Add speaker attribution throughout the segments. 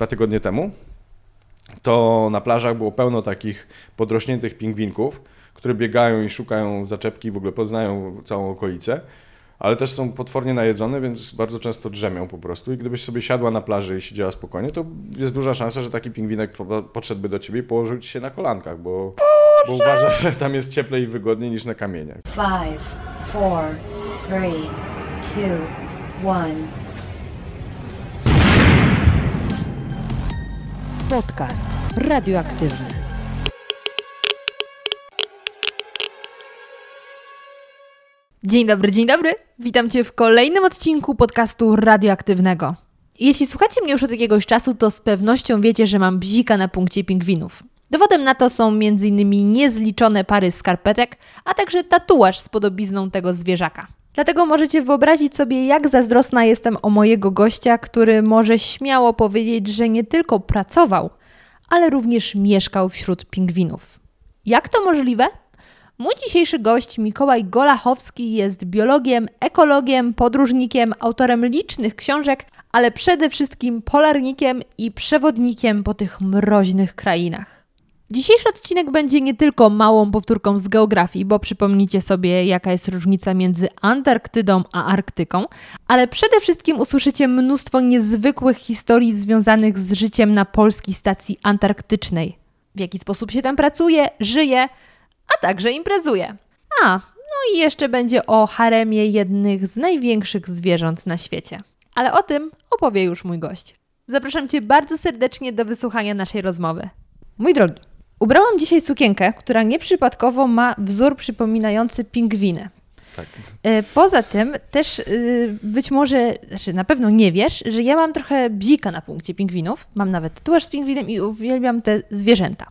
Speaker 1: dwa tygodnie temu, to na plażach było pełno takich podrośniętych pingwinków, które biegają i szukają zaczepki i w ogóle poznają całą okolicę ale też są potwornie najedzone, więc bardzo często drzemią po prostu. I gdybyś sobie siadła na plaży i siedziała spokojnie, to jest duża szansa, że taki pingwinek podszedłby do ciebie i położył ci się na kolankach, bo, bo uważa, że tam jest cieplej i wygodniej niż na kamieniach. Five, four, three, two, one.
Speaker 2: Podcast radioaktywny. Dzień dobry, dzień dobry. Witam Cię w kolejnym odcinku podcastu radioaktywnego. Jeśli słuchacie mnie już od jakiegoś czasu, to z pewnością wiecie, że mam bzika na punkcie pingwinów. Dowodem na to są m.in. niezliczone pary skarpetek, a także tatuaż z podobizną tego zwierzaka. Dlatego możecie wyobrazić sobie, jak zazdrosna jestem o mojego gościa, który może śmiało powiedzieć, że nie tylko pracował, ale również mieszkał wśród pingwinów. Jak to możliwe? Mój dzisiejszy gość, Mikołaj Golachowski, jest biologiem, ekologiem, podróżnikiem, autorem licznych książek, ale przede wszystkim polarnikiem i przewodnikiem po tych mroźnych krainach. Dzisiejszy odcinek będzie nie tylko małą powtórką z geografii, bo przypomnijcie sobie, jaka jest różnica między Antarktydą a Arktyką, ale przede wszystkim usłyszycie mnóstwo niezwykłych historii związanych z życiem na polskiej stacji antarktycznej. W jaki sposób się tam pracuje, żyje, a także imprezuje. A, no i jeszcze będzie o haremie jednych z największych zwierząt na świecie. Ale o tym opowie już mój gość. Zapraszam Cię bardzo serdecznie do wysłuchania naszej rozmowy. Mój drogi, ubrałam dzisiaj sukienkę, która nieprzypadkowo ma wzór przypominający pingwinę. Tak. E, poza tym też y, być może, znaczy na pewno nie wiesz, że ja mam trochę bzika na punkcie pingwinów. Mam nawet tatuaż z pingwinem i uwielbiam te zwierzęta.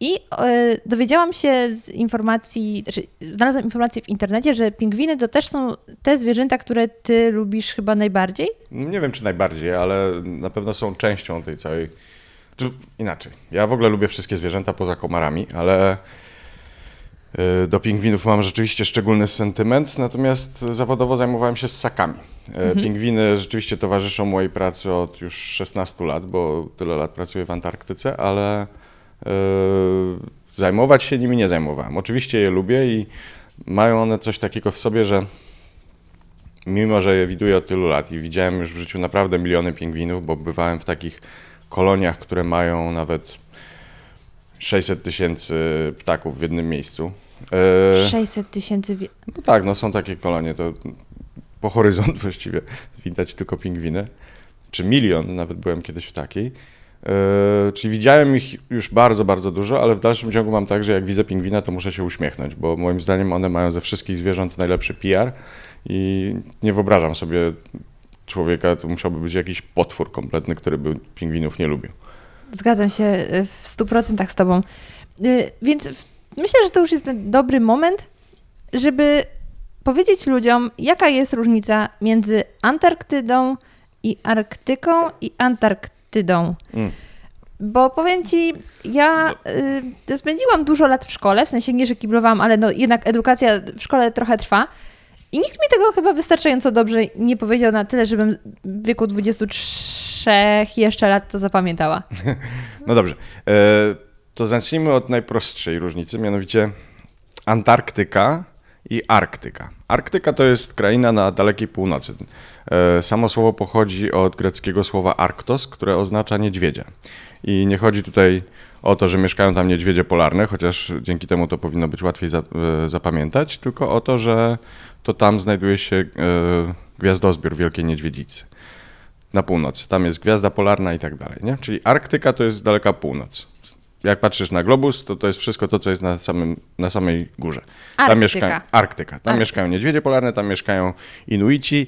Speaker 2: I e, dowiedziałam się z informacji, znaczy znalazłam informację w internecie, że pingwiny to też są te zwierzęta, które ty lubisz chyba najbardziej?
Speaker 1: Nie wiem, czy najbardziej, ale na pewno są częścią tej całej. Inaczej. Ja w ogóle lubię wszystkie zwierzęta poza komarami, ale e, do pingwinów mam rzeczywiście szczególny sentyment, natomiast zawodowo zajmowałem się ssakami. E, mhm. Pingwiny rzeczywiście towarzyszą mojej pracy od już 16 lat, bo tyle lat pracuję w Antarktyce, ale Yy, zajmować się nimi nie zajmowałem. Oczywiście je lubię i mają one coś takiego w sobie, że mimo, że je widuję od tylu lat i widziałem już w życiu naprawdę miliony pingwinów, bo bywałem w takich koloniach, które mają nawet 600 tysięcy ptaków w jednym miejscu.
Speaker 2: 600 yy, tysięcy?
Speaker 1: No tak, no są takie kolonie, to po horyzont właściwie widać tylko pingwiny. Czy milion, nawet byłem kiedyś w takiej. Yy, czyli widziałem ich już bardzo, bardzo dużo, ale w dalszym ciągu mam tak, że jak widzę pingwina, to muszę się uśmiechnąć, bo moim zdaniem one mają ze wszystkich zwierząt najlepszy PR i nie wyobrażam sobie człowieka, to musiałby być jakiś potwór kompletny, który by pingwinów nie lubił.
Speaker 2: Zgadzam się y, w 100% z Tobą. Y, więc myślę, że to już jest dobry moment, żeby powiedzieć ludziom, jaka jest różnica między Antarktydą i Arktyką i Antarktydą Antarktydą. Mm. Bo powiem ci, ja y, spędziłam dużo lat w szkole, w sensie nie, że kiblowałam, ale no, jednak edukacja w szkole trochę trwa. I nikt mi tego chyba wystarczająco dobrze nie powiedział na tyle, żebym w wieku 23 jeszcze lat to zapamiętała.
Speaker 1: No dobrze. E, to zacznijmy od najprostszej różnicy, mianowicie Antarktyka i Arktyka. Arktyka to jest kraina na dalekiej północy. E, samo słowo pochodzi od greckiego słowa arktos, które oznacza niedźwiedzia. I nie chodzi tutaj o to, że mieszkają tam niedźwiedzie polarne, chociaż dzięki temu to powinno być łatwiej e, zapamiętać, tylko o to, że to tam znajduje się e, gwiazdozbiór Wielkiej Niedźwiedzicy na północy. Tam jest gwiazda polarna i tak dalej. Nie? Czyli Arktyka to jest daleka północ jak patrzysz na globus, to to jest wszystko to, co jest na, samym, na samej górze.
Speaker 2: Arktyka. Tam mieszkają,
Speaker 1: Arktyka. Tam Arktyka. mieszkają niedźwiedzie polarne, tam mieszkają Inuici,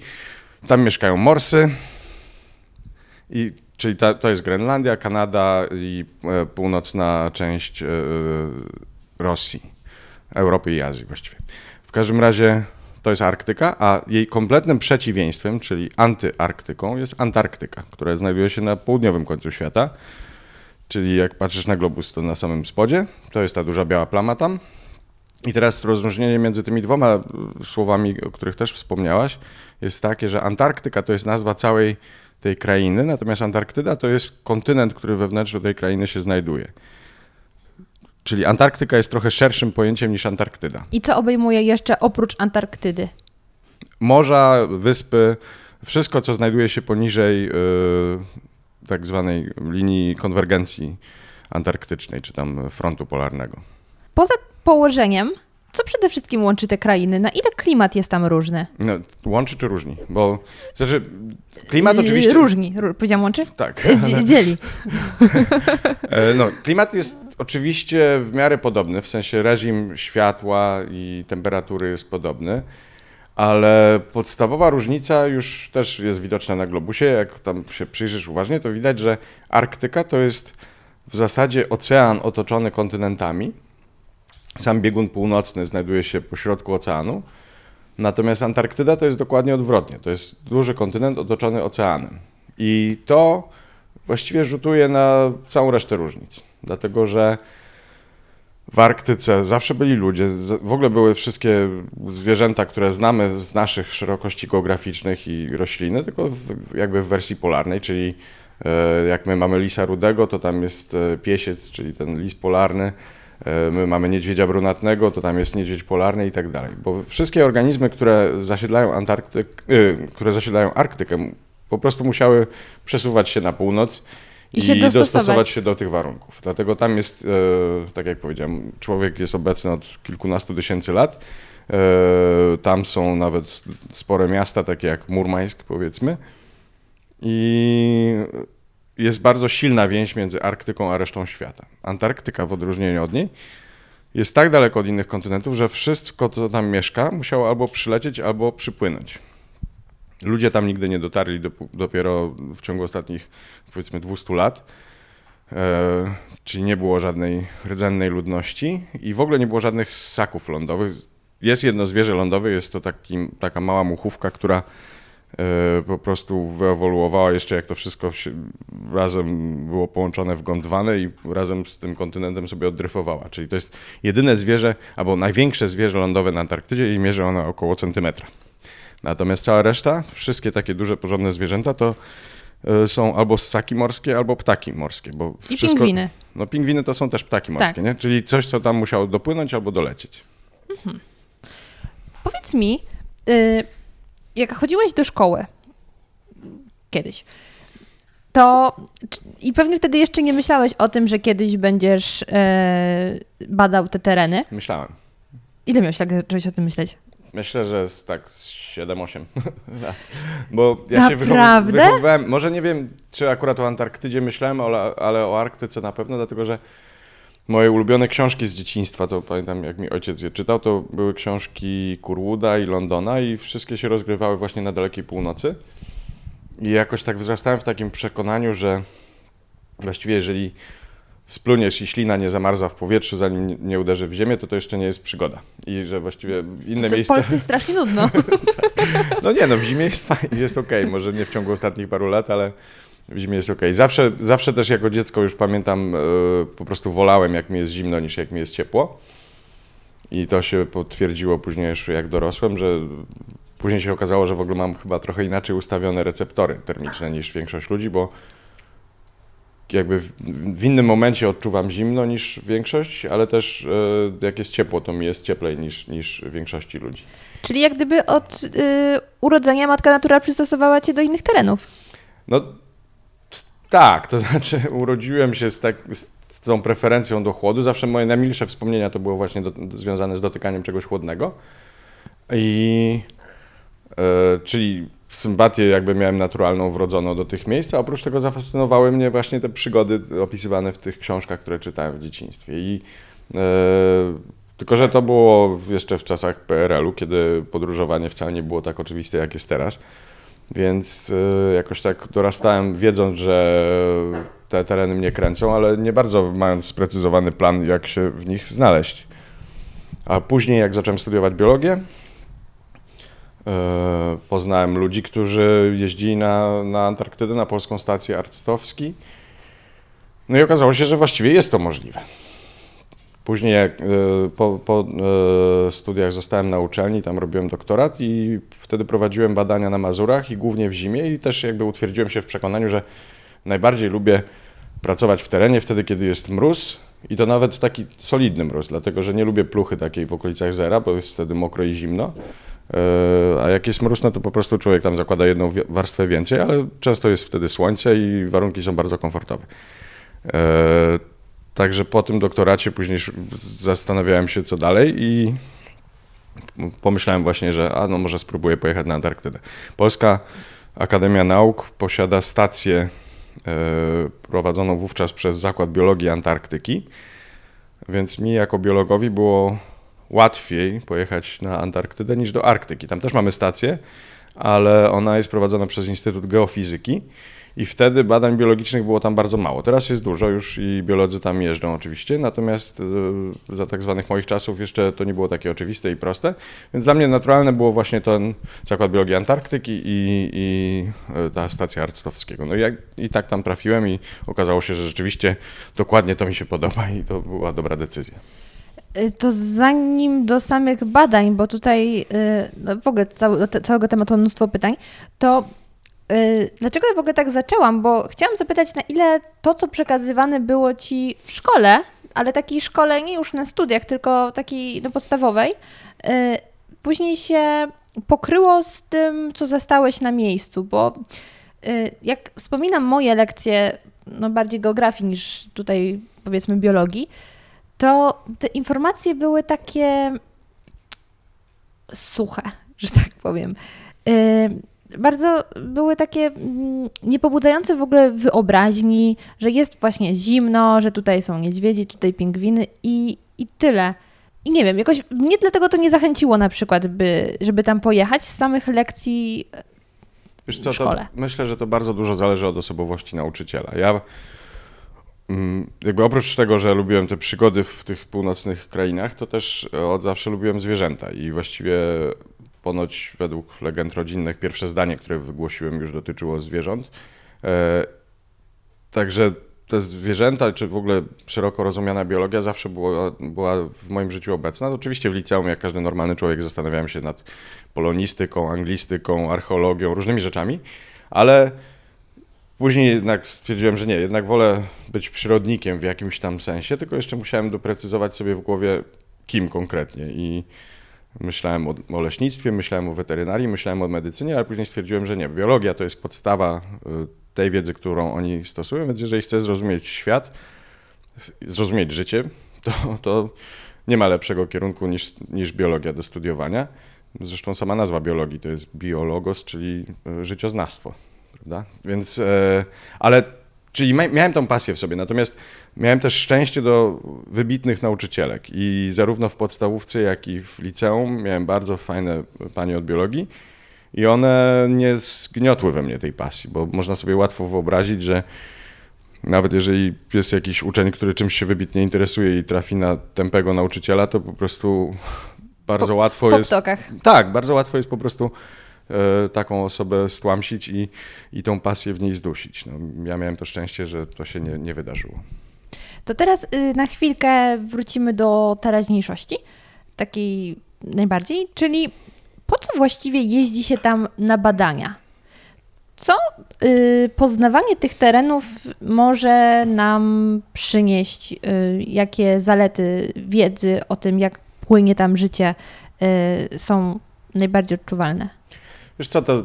Speaker 1: tam mieszkają morsy. I, czyli ta, to jest Grenlandia, Kanada i e, północna część e, Rosji, Europy i Azji właściwie. W każdym razie to jest Arktyka, a jej kompletnym przeciwieństwem, czyli antyarktyką, jest Antarktyka, która znajduje się na południowym końcu świata Czyli jak patrzysz na globus, to na samym spodzie, to jest ta duża biała plama tam. I teraz rozróżnienie między tymi dwoma e, słowami, o których też wspomniałaś, jest takie, że Antarktyka to jest nazwa całej tej krainy, natomiast Antarktyda to jest kontynent, który we wnętrzu tej krainy się znajduje. Czyli Antarktyka jest trochę szerszym pojęciem niż Antarktyda.
Speaker 2: I co obejmuje jeszcze oprócz Antarktydy?
Speaker 1: Morza, wyspy, wszystko, co znajduje się poniżej yy, tak zwanej linii konwergencji antarktycznej, czy tam frontu polarnego.
Speaker 2: Poza położeniem, co przede wszystkim łączy te krainy? Na ile klimat jest tam różny?
Speaker 1: No, łączy czy różni? Bo znaczy, klimat oczywiście.
Speaker 2: Różni. Ró- powiedziałam łączy?
Speaker 1: Tak.
Speaker 2: Dzie- Dzieli.
Speaker 1: E, No, klimat jest oczywiście w miarę podobny, w sensie reżim światła i temperatury jest podobny, ale podstawowa różnica już też jest widoczna na globusie. Jak tam się przyjrzysz uważnie, to widać, że Arktyka to jest w zasadzie ocean otoczony kontynentami. Sam biegun północny znajduje się pośrodku oceanu. Natomiast Antarktyda to jest dokładnie odwrotnie. To jest duży kontynent otoczony oceanem. I to właściwie rzutuje na całą resztę różnic. Dlatego, że w Arktyce zawsze byli ludzie, w ogóle były wszystkie zwierzęta, które znamy z naszych szerokości geograficznych i rośliny, tylko w, jakby w wersji polarnej, czyli e, jak my mamy lisa rudego, to tam jest e, piesiec, czyli ten lis polarny. E, My mamy niedźwiedzia brunatnego, to tam jest niedźwiedź polarny i tak dalej. Bo wszystkie organizmy, które zasiedlają, Antarktyk, y, które zasiedlają Arktykę, po prostu musiały przesuwać się na północ
Speaker 2: I się dostosować.
Speaker 1: się do tych warunków. Dlatego tam jest, e, tak jak powiedziałem, człowiek jest obecny od kilkunastu tysięcy lat. E, Tam są nawet spore miasta, takie jak Murmańsk, powiedzmy. I jest bardzo silna więź między Arktyką a resztą świata. Antarktyka, w odróżnieniu od niej, jest tak daleko od innych kontynentów, że wszystko, co tam mieszka, musiało albo przylecieć, albo przypłynąć. Ludzie tam nigdy nie dotarli dopiero w ciągu ostatnich, powiedzmy, 200 lat. E, czyli nie było żadnej rdzennej ludności i w ogóle nie było żadnych ssaków lądowych. Jest jedno zwierzę lądowe, jest to taki, taka mała muchówka, która po prostu wyewoluowała jeszcze jak to wszystko razem było połączone w Gondwanę i razem z tym kontynentem sobie oddryfowała. Czyli to jest jedyne zwierzę, albo największe zwierzę lądowe na Antarktydzie i mierzy ona około centymetra. Natomiast cała reszta, wszystkie takie duże, porządne zwierzęta to e, są albo ssaki morskie, albo ptaki morskie. Bo
Speaker 2: I
Speaker 1: wszystko,
Speaker 2: pingwiny.
Speaker 1: No pingwiny to są też ptaki morskie,
Speaker 2: Tak.
Speaker 1: nie? Czyli coś, co tam musiało dopłynąć albo dolecieć.
Speaker 2: Powiedz mi, y, jak chodziłeś do szkoły kiedyś, to i pewnie wtedy jeszcze nie myślałeś o tym, że kiedyś będziesz e, badał te tereny.
Speaker 1: Myślałem.
Speaker 2: Ile miałeś tak zacząłeś o tym myśleć?
Speaker 1: Myślę, że z tak z 7-8 lat. Bo ja się
Speaker 2: Naprawdę?
Speaker 1: wychowywałem, może nie wiem, czy akurat o Antarktydzie myślałem, ale, ale o Arktyce na pewno, dlatego że moje ulubione książki z dzieciństwa, to pamiętam jak mi ojciec je czytał, to były książki Kurwooda i Londona i wszystkie się rozgrywały właśnie na dalekiej północy. I jakoś tak wzrastałem w takim przekonaniu, że właściwie jeżeli spluniesz i ślina nie zamarza w powietrzu, zanim nie- uderzy w ziemię, to to jeszcze nie jest przygoda. I że właściwie inne
Speaker 2: To w
Speaker 1: miejsca...
Speaker 2: Polsce jest strasznie nudno.
Speaker 1: No nie, no w zimie jest fajnie, jest okej, może nie w ciągu ostatnich paru lat, ale w zimie jest okej. Zawsze, zawsze też jako dziecko już pamiętam, e, po prostu wolałem jak mi jest zimno niż jak mi jest ciepło. I to się potwierdziło później już jak dorosłem, że później się okazało, że w ogóle mam chyba trochę inaczej ustawione receptory termiczne niż większość ludzi, bo jakby w, w innym momencie odczuwam zimno niż większość, ale też e, jak jest ciepło, to mi jest cieplej niż, niż większości ludzi.
Speaker 2: Czyli jak gdyby od y, urodzenia matka natura przystosowała cię do innych terenów.
Speaker 1: No tak, to znaczy urodziłem się z, tak, z tą preferencją do chłodu. Zawsze moje najmilsze wspomnienia to było właśnie do, związane z dotykaniem czegoś chłodnego. I e, czyli sympatię jakby miałem naturalną, wrodzoną do tych miejsc, a oprócz tego zafascynowały mnie właśnie te przygody opisywane w tych książkach, które czytałem w dzieciństwie. I e, tylko, że to było jeszcze w czasach PRL-u, kiedy podróżowanie wcale nie było tak oczywiste, jak jest teraz. Więc y, jakoś tak dorastałem, wiedząc, że te tereny mnie kręcą, ale nie bardzo mając sprecyzowany plan, jak się w nich znaleźć. A później, jak zacząłem studiować biologię, y, poznałem ludzi, którzy jeździli na, na Antarktydę, na polską stację Arctowski. No i okazało się, że właściwie jest to możliwe. Później jak, e, po, po e, studiach zostałem na uczelni, tam robiłem doktorat i wtedy prowadziłem badania na Mazurach i głównie w zimie i też jakby utwierdziłem się w przekonaniu, że najbardziej lubię pracować w terenie wtedy, kiedy jest mróz i to nawet taki solidny mróz, dlatego że nie lubię pluchy takiej w okolicach zera, bo jest wtedy mokro i zimno. E, a jak jest mróz, no to po prostu człowiek tam zakłada jedną warstwę więcej, ale często jest wtedy słońce i warunki są bardzo komfortowe. Także po tym doktoracie później zastanawiałem się, co dalej i pomyślałem właśnie, że a no może spróbuję pojechać na Antarktydę. Polska Akademia Nauk posiada stację e, prowadzoną wówczas przez Zakład Biologii Antarktyki, więc mi jako biologowi było łatwiej pojechać na Antarktydę niż do Arktyki. Tam też mamy stację, ale ona jest prowadzona przez Instytut Geofizyki i wtedy badań biologicznych było tam bardzo mało. Teraz jest dużo już i biolodzy tam jeżdżą oczywiście, natomiast e, za tak zwanych moich czasów jeszcze to nie było takie oczywiste i proste, więc dla mnie naturalne było właśnie ten Zakład Biologii Antarktyki i, i e, ta stacja Arctowskiego. No i, jak, i tak tam trafiłem i okazało się, że rzeczywiście dokładnie to mi się podoba i to była dobra decyzja.
Speaker 2: E, to zanim do samych badań, bo tutaj no w ogóle do całego tematu mnóstwo pytań, to dlaczego ja w ogóle tak zaczęłam? Bo chciałam zapytać, na ile to, co przekazywane było ci w szkole, ale takiej szkole nie już na studiach, tylko takiej no, podstawowej, y, później się pokryło z tym, co zastałeś na miejscu, bo y, jak wspominam moje lekcje, no bardziej geografii niż tutaj powiedzmy biologii, to te informacje były takie suche, że tak powiem bardzo były takie mm, niepobudzające w ogóle wyobraźni, że jest właśnie zimno, że tutaj są niedźwiedzi, tutaj pingwiny i, i tyle. I nie wiem, jakoś mnie dlatego to nie zachęciło na przykład, by, żeby tam pojechać z samych lekcji Wiesz co, w szkole.
Speaker 1: myślę, że to bardzo dużo zależy od osobowości nauczyciela. Ja mm, jakby oprócz tego, że lubiłem te przygody w tych północnych krainach, to też od zawsze lubiłem zwierzęta i właściwie ponoć według legend rodzinnych pierwsze zdanie, które wygłosiłem już dotyczyło zwierząt. E, także te zwierzęta, czy w ogóle szeroko rozumiana biologia zawsze była, była w moim życiu obecna. Oczywiście w liceum, jak każdy normalny człowiek, zastanawiałem się nad polonistyką, anglistyką, archeologią, różnymi rzeczami, ale później jednak stwierdziłem, że nie, jednak wolę być przyrodnikiem w jakimś tam sensie, tylko jeszcze musiałem doprecyzować sobie w głowie, kim konkretnie. I Myślałem o, o, leśnictwie, myślałem o weterynarii, myślałem o medycynie, ale później stwierdziłem, że nie. Biologia to jest podstawa y, tej wiedzy, którą oni stosują, więc jeżeli chcę zrozumieć świat, zrozumieć życie, to, to nie ma lepszego kierunku niż, niż biologia do studiowania. Zresztą sama nazwa biologii to jest biologos, czyli y, życioznawstwo. Prawda? Więc, e, ale Czyli miałem tą pasję w sobie, natomiast miałem też szczęście do wybitnych nauczycielek i zarówno w podstawówce, jak i w liceum miałem bardzo fajne panie od biologii i one nie zgniotły we mnie tej pasji, bo można sobie łatwo wyobrazić, że nawet jeżeli jest jakiś uczeń, który czymś się wybitnie interesuje i trafi na tępego nauczyciela, to po prostu bardzo
Speaker 2: po,
Speaker 1: łatwo
Speaker 2: po
Speaker 1: jest.
Speaker 2: Ptokach.
Speaker 1: Tak, bardzo łatwo jest po prostu E, taką osobę stłamsić i, i tą pasję w niej zdusić. No, ja miałem to szczęście, że to się nie, nie wydarzyło.
Speaker 2: To teraz y, na chwilkę wrócimy do teraźniejszości, takiej najbardziej, czyli po co właściwie jeździ się tam na badania? Co y, poznawanie tych terenów może nam przynieść? Y, jakie zalety wiedzy o tym, jak płynie tam życie, są najbardziej odczuwalne?
Speaker 1: Wiesz co, to,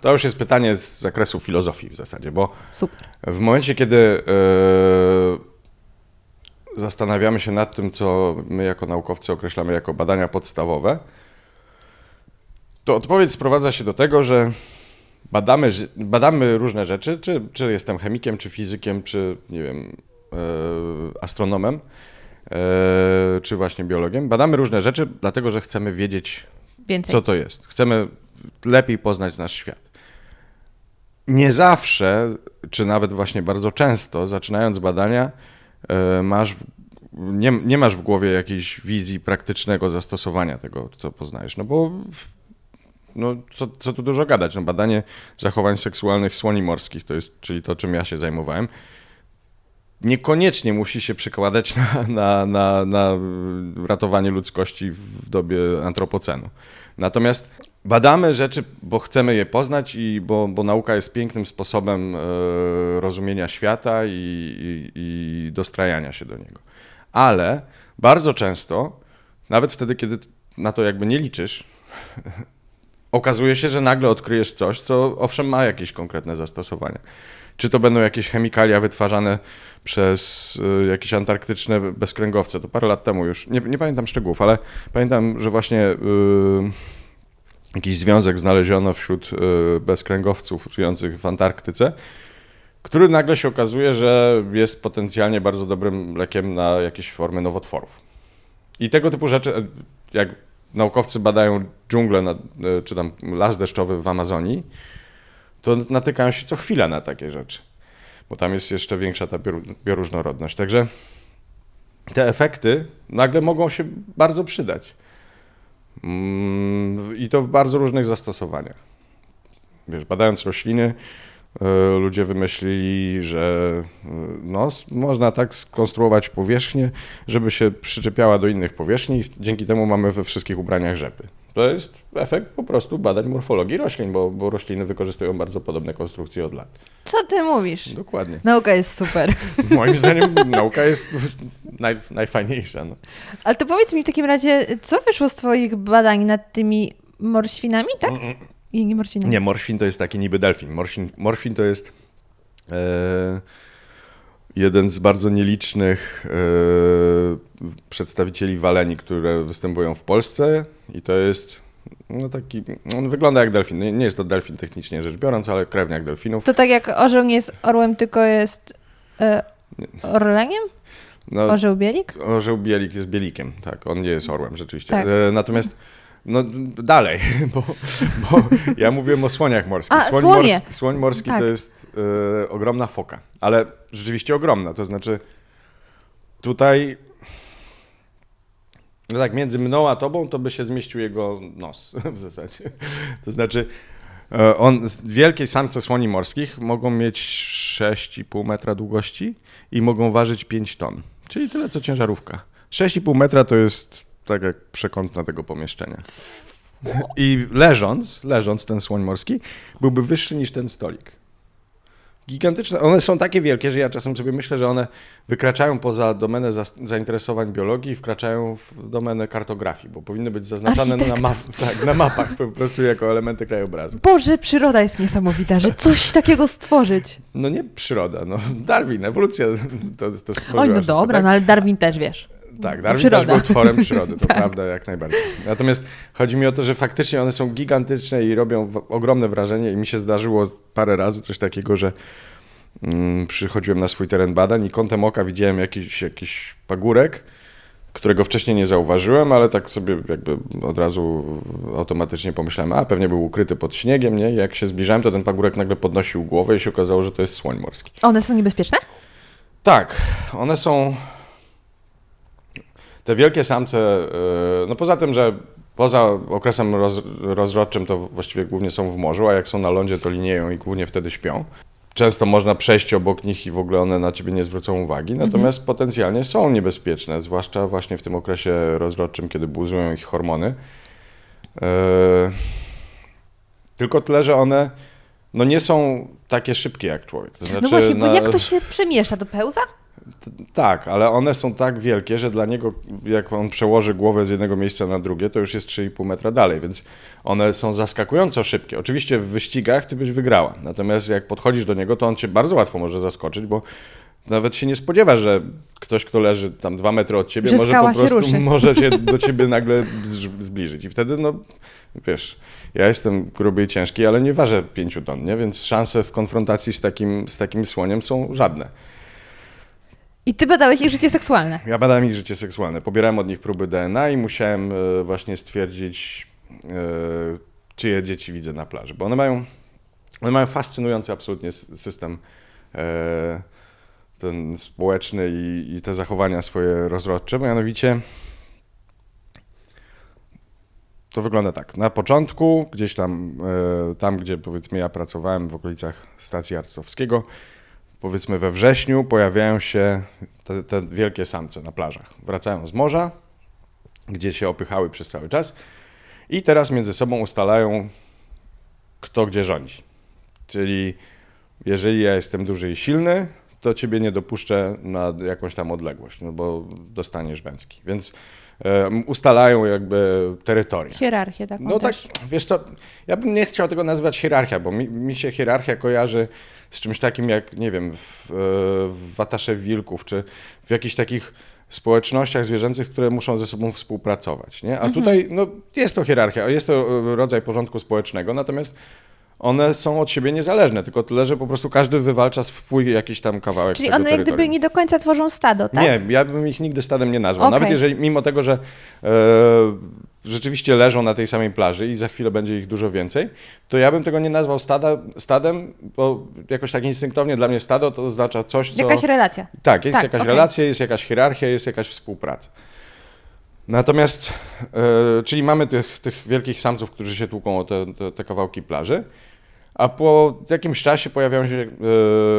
Speaker 1: to już jest pytanie z zakresu filozofii w zasadzie, bo
Speaker 2: Super.
Speaker 1: w momencie, kiedy zastanawiamy się nad tym, co my jako naukowcy określamy jako badania podstawowe, to odpowiedź sprowadza się do tego, że badamy, badamy różne rzeczy, czy, czy jestem chemikiem, czy fizykiem, czy nie wiem, yy, astronomem, yy, czy właśnie biologiem. Badamy różne rzeczy, dlatego że chcemy wiedzieć, Więcej. co to jest. Chcemy lepiej poznać nasz świat. Nie zawsze, czy nawet właśnie bardzo często, zaczynając badania, e, masz nie, nie masz w głowie jakiejś wizji praktycznego zastosowania tego, co poznajesz. No bo no, co, co tu dużo gadać. No, badanie zachowań seksualnych słoni morskich, to jest, czyli to, czym ja się zajmowałem, niekoniecznie musi się przekładać na, na, na, na ratowanie ludzkości w dobie antropocenu. Natomiast badamy rzeczy, bo chcemy je poznać i bo, bo nauka jest pięknym sposobem e, rozumienia świata i, i, i dostrajania się do niego. Ale bardzo często, nawet wtedy, kiedy na to jakby nie liczysz, okazuje się, że nagle odkryjesz coś, co owszem ma jakieś konkretne zastosowania. Czy to będą jakieś chemikalia wytwarzane przez y, jakieś antarktyczne bezkręgowce. To parę lat temu już, nie, nie pamiętam szczegółów, ale pamiętam, że właśnie y, jakiś związek znaleziono wśród y, bezkręgowców żyjących w Antarktyce, który nagle się okazuje, że jest potencjalnie bardzo dobrym lekiem na jakieś formy nowotworów. I tego typu rzeczy, jak naukowcy badają dżunglę na, czy tam las deszczowy w Amazonii, to natykają się co chwilę na takie rzeczy, bo tam jest jeszcze większa ta bioróżnorodność. Także te efekty nagle mogą się bardzo przydać. Mm, I to w bardzo różnych zastosowaniach. Wiesz, badając rośliny, E, ludzie wymyślili, że e, no, można tak skonstruować powierzchnię, żeby się przyczepiała do innych powierzchni i dzięki temu mamy we wszystkich ubraniach rzepy. To jest efekt po prostu badań morfologii roślin, bo, bo rośliny wykorzystują bardzo podobne konstrukcje od lat.
Speaker 2: Co ty mówisz?
Speaker 1: Dokładnie.
Speaker 2: Nauka jest super.
Speaker 1: Moim zdaniem nauka jest naj, najfajniejsza. No.
Speaker 2: Ale to powiedz mi w takim razie, co wyszło z twoich badań nad tymi morświnami, tak? Mm -mm. I nie morświnem.
Speaker 1: Nie, morświn to jest taki niby delfin. Morświn, morfin to jest e, jeden z bardzo nielicznych e, przedstawicieli waleni, które występują w Polsce i to jest no taki, on wygląda jak delfin. Nie, nie jest to delfin technicznie rzecz biorąc, ale krewniak delfinów.
Speaker 2: To tak jak orzeł nie jest orłem, tylko jest e, orleniem? No, orzeł bielik?
Speaker 1: Orzeł bielik jest bielikiem, tak. On nie jest orłem rzeczywiście. Tak. E, natomiast no dalej, bo, bo ja mówiłem o słoniach morskich.
Speaker 2: A, słoń, słonie.
Speaker 1: słoń morski tak. to jest y, ogromna foka, ale rzeczywiście ogromna. To znaczy tutaj, no tak, między mną a tobą to by się zmieścił jego nos w zasadzie. To znaczy e, on, wielkie samce słoni morskich mogą mieć 6,5 metra długości i mogą ważyć 5 ton, czyli tyle co ciężarówka. 6,5 metra to jest tak jak przekątna tego pomieszczenia. I leżąc, leżąc ten słoń morski, byłby wyższy niż ten stolik. Gigantyczne. One są takie wielkie, że ja czasem sobie myślę, że one wykraczają poza domenę za, zainteresowań biologii i wkraczają w domenę kartografii, bo powinny być zaznaczane na, map, tak, na mapach po prostu jako elementy krajobrazu.
Speaker 2: Boże, przyroda jest niesamowita, że coś takiego stworzyć.
Speaker 1: No nie przyroda, no Darwin, ewolucja to, to stworzyła.
Speaker 2: Oj, no dobra, tak? no ale Darwin też, wiesz.
Speaker 1: Tak, Darwin też był tworem przyrody, to tak. prawda, jak najbardziej. Natomiast chodzi mi o to, że faktycznie one są gigantyczne i robią ogromne wrażenie i mi się zdarzyło parę razy coś takiego, że mm, przychodziłem na swój teren badań i kątem oka widziałem jakiś, jakiś pagórek, którego wcześniej nie zauważyłem, ale tak sobie jakby od razu automatycznie pomyślałem, a pewnie był ukryty pod śniegiem, nie? Jak się zbliżałem, to ten pagórek nagle podnosił głowę i się okazało, że to jest słoń morski.
Speaker 2: One są niebezpieczne?
Speaker 1: Tak, one są te wielkie samce, e, no poza tym, że poza okresem roz, rozrodczym to właściwie głównie są w morzu, a jak są na lądzie to linieją i głównie wtedy śpią. Często można przejść obok nich i w ogóle one na ciebie nie zwrócą uwagi, mhm. natomiast mhm. potencjalnie są niebezpieczne, zwłaszcza właśnie w tym okresie rozrodczym, kiedy buzują ich hormony. Yy... Tylko tyle, że one no nie są takie szybkie jak człowiek. To
Speaker 2: no znaczy, no właśnie, bo na... jak to się przemieszcza? Do pełza?
Speaker 1: Tak, ale one są tak wielkie, że dla niego, jak on przełoży głowę z jednego miejsca na drugie, to już jest 3,5 metra dalej, więc one są zaskakująco szybkie. Oczywiście w wyścigach ty byś wygrała, natomiast jak podchodzisz do niego, to on cię bardzo łatwo może zaskoczyć, bo nawet się nie spodziewa, że ktoś, kto leży tam dwa metry od ciebie,
Speaker 2: że
Speaker 1: może po prostu
Speaker 2: się
Speaker 1: może się do ciebie nagle zbliżyć. I wtedy, no wiesz, ja jestem gruby i ciężki, ale nie ważę pięciu ton, nie? więc szanse w konfrontacji z takim, z takim słoniem są żadne.
Speaker 2: I ty badałeś ich życie seksualne?
Speaker 1: Ja badałem ich życie seksualne. Pobierałem od nich próby DNA i musiałem e, właśnie stwierdzić, e, czyje dzieci widzę na plaży. Bo one mają, one mają fascynujący absolutnie system e, ten społeczny i, i te zachowania swoje rozrodcze. Mianowicie to wygląda tak. Na początku, gdzieś tam, tam gdzie powiedzmy ja pracowałem w okolicach stacji Arcowskiego, powiedzmy we wrześniu pojawiają się te, te wielkie samce na plażach. Wracają z morza, gdzie się opychały przez cały czas i teraz między sobą ustalają, kto gdzie rządzi. Czyli jeżeli ja jestem duży i silny, to ciebie nie dopuszczę na jakąś tam odległość, no bo dostaniesz wędki. Więc e, ustalają jakby terytoria.
Speaker 2: Hierarchię taką
Speaker 1: No tak,
Speaker 2: też.
Speaker 1: wiesz co, ja bym nie chciał tego nazywać hierarchia, bo mi, mi się hierarchia kojarzy z czymś takim jak, nie wiem, w, e, w Watasze Wilków, czy w jakichś takich społecznościach zwierzęcych, które muszą ze sobą współpracować, nie? A
Speaker 2: Mhm.
Speaker 1: tutaj, no, jest to hierarchia, jest to e, rodzaj porządku społecznego, natomiast one są od siebie niezależne, tylko tyle, że po prostu każdy wywalcza swój jakiś tam kawałek
Speaker 2: Czyli one jak gdyby nie do końca tworzą stado, tak?
Speaker 1: Nie, ja bym ich nigdy stadem nie nazwał.
Speaker 2: Okej.
Speaker 1: Nawet jeżeli, mimo tego, że e, rzeczywiście leżą na tej samej plaży i za chwilę będzie ich dużo więcej, to ja bym tego nie nazwał stada, stadem, bo jakoś tak instynktownie dla mnie stado to oznacza coś, co...
Speaker 2: Jakaś relacja.
Speaker 1: Tak, jest
Speaker 2: Tak,
Speaker 1: jakaś
Speaker 2: okej.
Speaker 1: relacja, jest jakaś hierarchia, jest jakaś współpraca. Natomiast, e, czyli mamy tych, tych wielkich samców, którzy się tłuką o te, te, te kawałki plaży, a po jakimś czasie pojawiają się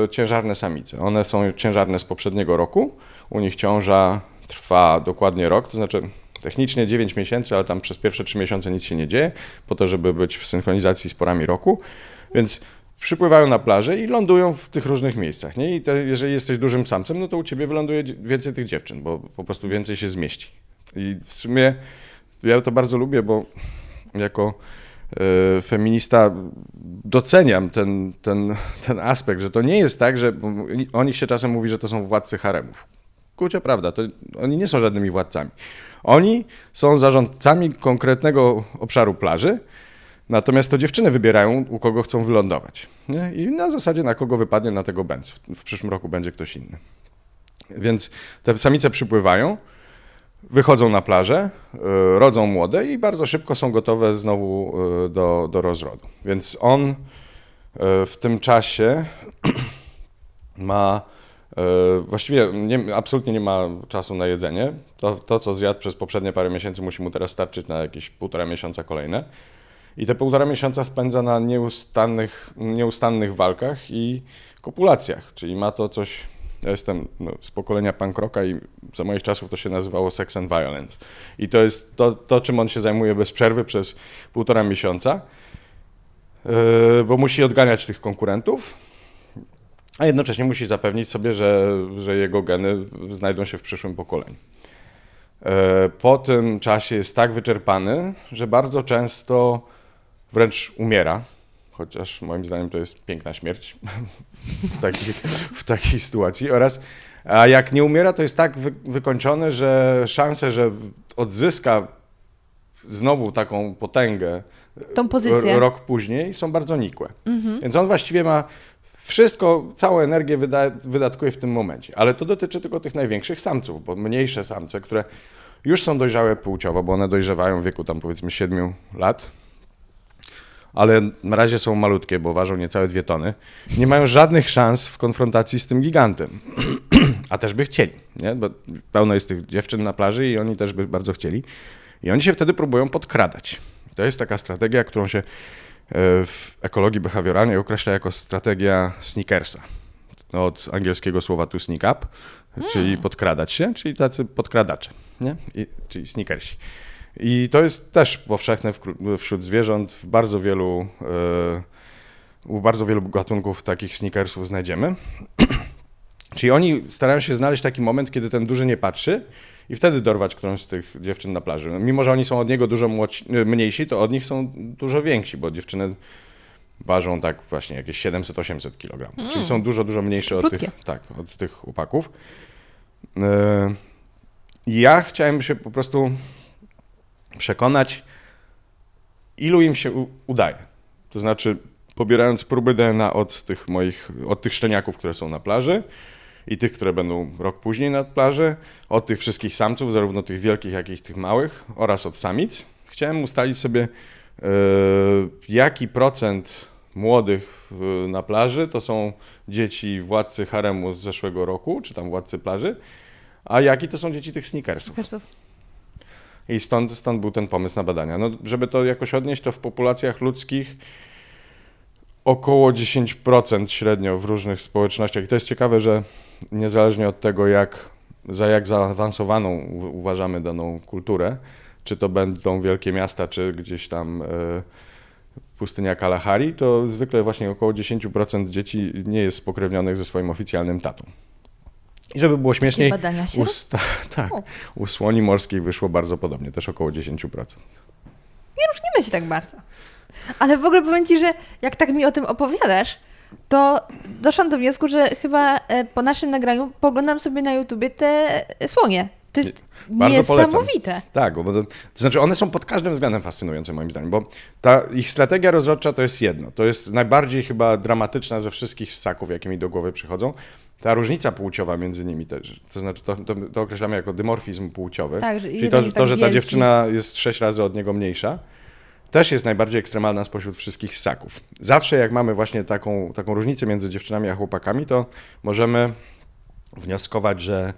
Speaker 1: e, ciężarne samice. One są ciężarne z poprzedniego roku. U nich ciąża trwa dokładnie rok, to znaczy technicznie 9 miesięcy, ale tam przez pierwsze 3 miesiące nic się nie dzieje, po to, żeby być w synchronizacji z porami roku. Więc przypływają na plażę i lądują w tych różnych miejscach. Nie? I te, jeżeli jesteś dużym samcem, no to u ciebie wyląduje więcej tych dziewczyn, bo po prostu więcej się zmieści. I w sumie ja to bardzo lubię, bo jako feminista doceniam ten, ten, ten aspekt, że to nie jest tak, że o nich się czasem mówi, że to są władcy haremów. Kurczę, prawda, to oni nie są żadnymi władcami. Oni są zarządcami konkretnego obszaru plaży, natomiast to dziewczyny wybierają, u kogo chcą wylądować. Nie? I na zasadzie, na kogo wypadnie, na tego będzie. W, w przyszłym roku będzie ktoś inny. Więc te samice przypływają, wychodzą na plażę, y, rodzą młode i bardzo szybko są gotowe znowu y, do, do rozrodu. Więc on y, w tym czasie ma właściwie nie, absolutnie nie ma czasu na jedzenie. To, to, co zjadł przez poprzednie parę miesięcy, musi mu teraz starczyć na jakieś półtora miesiąca kolejne. I te półtora miesiąca spędza na nieustannych, nieustannych walkach i kopulacjach, czyli ma to coś. Ja jestem no, z pokolenia punk rocka i za moich czasów to się nazywało sex and violence. I to jest to, to czym on się zajmuje bez przerwy przez półtora miesiąca, yy, bo musi odganiać tych konkurentów, a jednocześnie musi zapewnić sobie, że, że jego geny znajdą się w przyszłym pokoleniu. E, Po tym czasie jest tak wyczerpany, że bardzo często wręcz umiera, chociaż moim zdaniem to jest piękna śmierć w takiej, w takiej sytuacji. Oraz, a jak nie umiera, to jest tak wy, wykończony, że szanse, że odzyska znowu taką potęgę
Speaker 2: Tą pozycję.
Speaker 1: rok później są bardzo nikłe. Więc on właściwie ma wszystko, całą energię wyda, wydatkuje w tym momencie. Ale to dotyczy tylko tych największych samców, bo mniejsze samce, które już są dojrzałe płciowo, bo one dojrzewają w wieku tam powiedzmy 7 lat, ale na razie są malutkie, bo ważą niecałe dwie tony, nie mają żadnych szans w konfrontacji z tym gigantem. A też by chcieli, nie? bo pełno jest tych dziewczyn na plaży i oni też by bardzo chcieli. I oni się wtedy próbują podkradać. To jest taka strategia, którą się e, w ekologii behawioralnej określa jako strategia sneakersa. Od angielskiego słowa to sneak up, czyli podkradać się, czyli tacy podkradacze, nie? I, czyli sneakersi. I to jest też powszechne wśród zwierząt. W bardzo wielu, e, u bardzo wielu gatunków takich sneakersów znajdziemy. Czyli oni starają się znaleźć taki moment, kiedy ten duży nie patrzy i wtedy dorwać którąś z tych dziewczyn na plaży. Mimo, że oni są od niego dużo młodsi, e, mniejsi, to od nich są dużo więksi, bo dziewczyny ważą tak właśnie jakieś 700-800 kg. Czyli są dużo, dużo mniejsze od tych, tak, od tych chłopaków. E, Ja chciałem się po prostu przekonać, ilu im się udaje. To znaczy, pobierając próby DNA od tych moich, od tych szczeniaków, które są na plaży i tych, które będą rok później na plaży, od tych wszystkich samców, zarówno tych wielkich, jak i tych małych, oraz od samic. Chciałem ustalić sobie, e, jaki procent młodych e, na plaży to są dzieci władcy haremu z zeszłego roku, czy tam władcy plaży, a jaki to są dzieci tych. Sneakersów. I stąd, stąd był ten pomysł na badania. No, żeby to jakoś odnieść, to w populacjach ludzkich około 10% średnio w różnych społecznościach. I to jest ciekawe, że niezależnie od tego, jak, za jak zaawansowaną uważamy daną kulturę, czy to będą wielkie miasta, czy gdzieś tam pustynia Kalahari, to zwykle właśnie około 10% dzieci nie jest spokrewnionych ze swoim oficjalnym tatą. I żeby było śmieszniej,
Speaker 2: badania się
Speaker 1: tak, u słoni morskiej wyszło bardzo podobnie, też około 10%.
Speaker 2: Nie różnimy się tak bardzo. Ale w ogóle powiem Ci, że jak tak mi o tym opowiadasz, to doszłam do wniosku, że chyba e, po naszym nagraniu poglądam sobie na YouTubie te słonie. To jest Bardzo niesamowite. Polecam.
Speaker 1: Tak, bo to, to znaczy one są pod każdym względem fascynujące moim zdaniem, bo ta ich strategia rozrodcza to jest jedno. To jest najbardziej chyba dramatyczna ze wszystkich ssaków, jakie mi do głowy przychodzą. Ta różnica płciowa między nimi też, to znaczy to, to, to określamy jako dymorfizm płciowy, tak, że czyli to, to, tak że ta dziewczyna jest sześć razy od niego mniejsza, też jest najbardziej ekstremalna spośród wszystkich ssaków. Zawsze jak mamy właśnie taką, taką różnicę między dziewczynami a chłopakami, to możemy wnioskować, że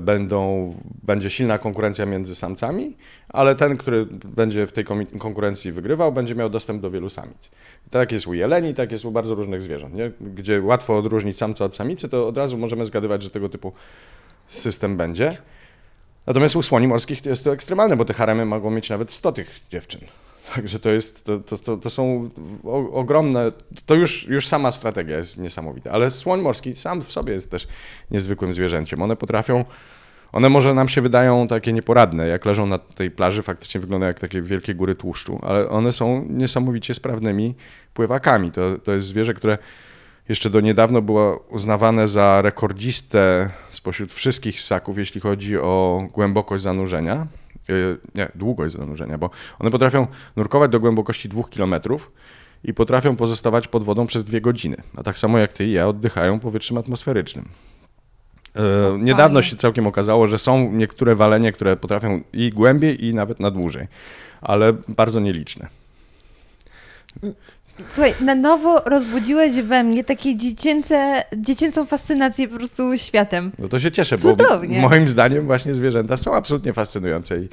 Speaker 1: będą, będzie silna konkurencja między samcami, ale ten, który będzie w tej konkurencji wygrywał, będzie miał dostęp do wielu samic. Tak jest u jeleni, tak jest u bardzo różnych zwierząt, nie? gdzie łatwo odróżnić samca od samicy, to od razu możemy zgadywać, że tego typu system będzie. Natomiast u słoni morskich jest to ekstremalne, bo te haremy mogą mieć nawet 100 tych dziewczyn. Także to jest, to, to, to, to są ogromne, to już, już sama strategia jest niesamowita, ale słoń morski sam w sobie jest też niezwykłym zwierzęciem. One potrafią, one może nam się wydają takie nieporadne, jak leżą na tej plaży, faktycznie wyglądają jak takie wielkie góry tłuszczu, ale one są niesamowicie sprawnymi pływakami. To, to jest zwierzę, które jeszcze do niedawno było uznawane za rekordzistę spośród wszystkich ssaków, jeśli chodzi o głębokość zanurzenia. E, nie, długość zanurzenia, bo one potrafią nurkować do głębokości 2 km i potrafią pozostawać pod wodą przez dwie godziny. A tak samo jak ty i ja oddychają powietrzem atmosferycznym. E, niedawno się całkiem okazało, że są niektóre walenie, które potrafią i głębiej, i nawet na dłużej, ale bardzo nieliczne.
Speaker 2: Słuchaj, na nowo rozbudziłeś we mnie takie dziecięce, dziecięcą fascynację po prostu światem.
Speaker 1: No to się cieszę, Cudownie. bo moim zdaniem właśnie zwierzęta są absolutnie fascynujące. I...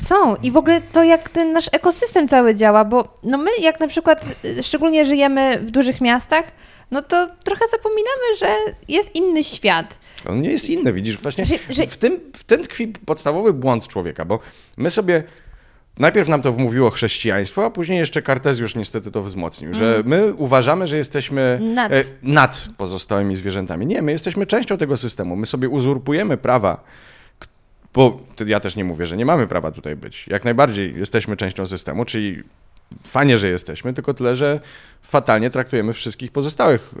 Speaker 2: Są i w ogóle to jak ten nasz ekosystem cały działa, bo no my jak na przykład szczególnie żyjemy w dużych miastach, no to trochę zapominamy, że jest inny świat.
Speaker 1: On nie jest inny, widzisz, właśnie że, że... W, tym, w tym tkwi podstawowy błąd człowieka, bo my sobie Najpierw nam to wmówiło chrześcijaństwo, a później jeszcze Kartezjusz niestety to wzmocnił, mm. że my uważamy, że jesteśmy nad. E, nad pozostałymi zwierzętami. Nie, my jesteśmy częścią tego systemu. My sobie uzurpujemy prawa, bo ja też nie mówię, że nie mamy prawa tutaj być. Jak najbardziej jesteśmy częścią systemu, czyli fajnie, że jesteśmy, tylko tyle, że fatalnie traktujemy wszystkich pozostałych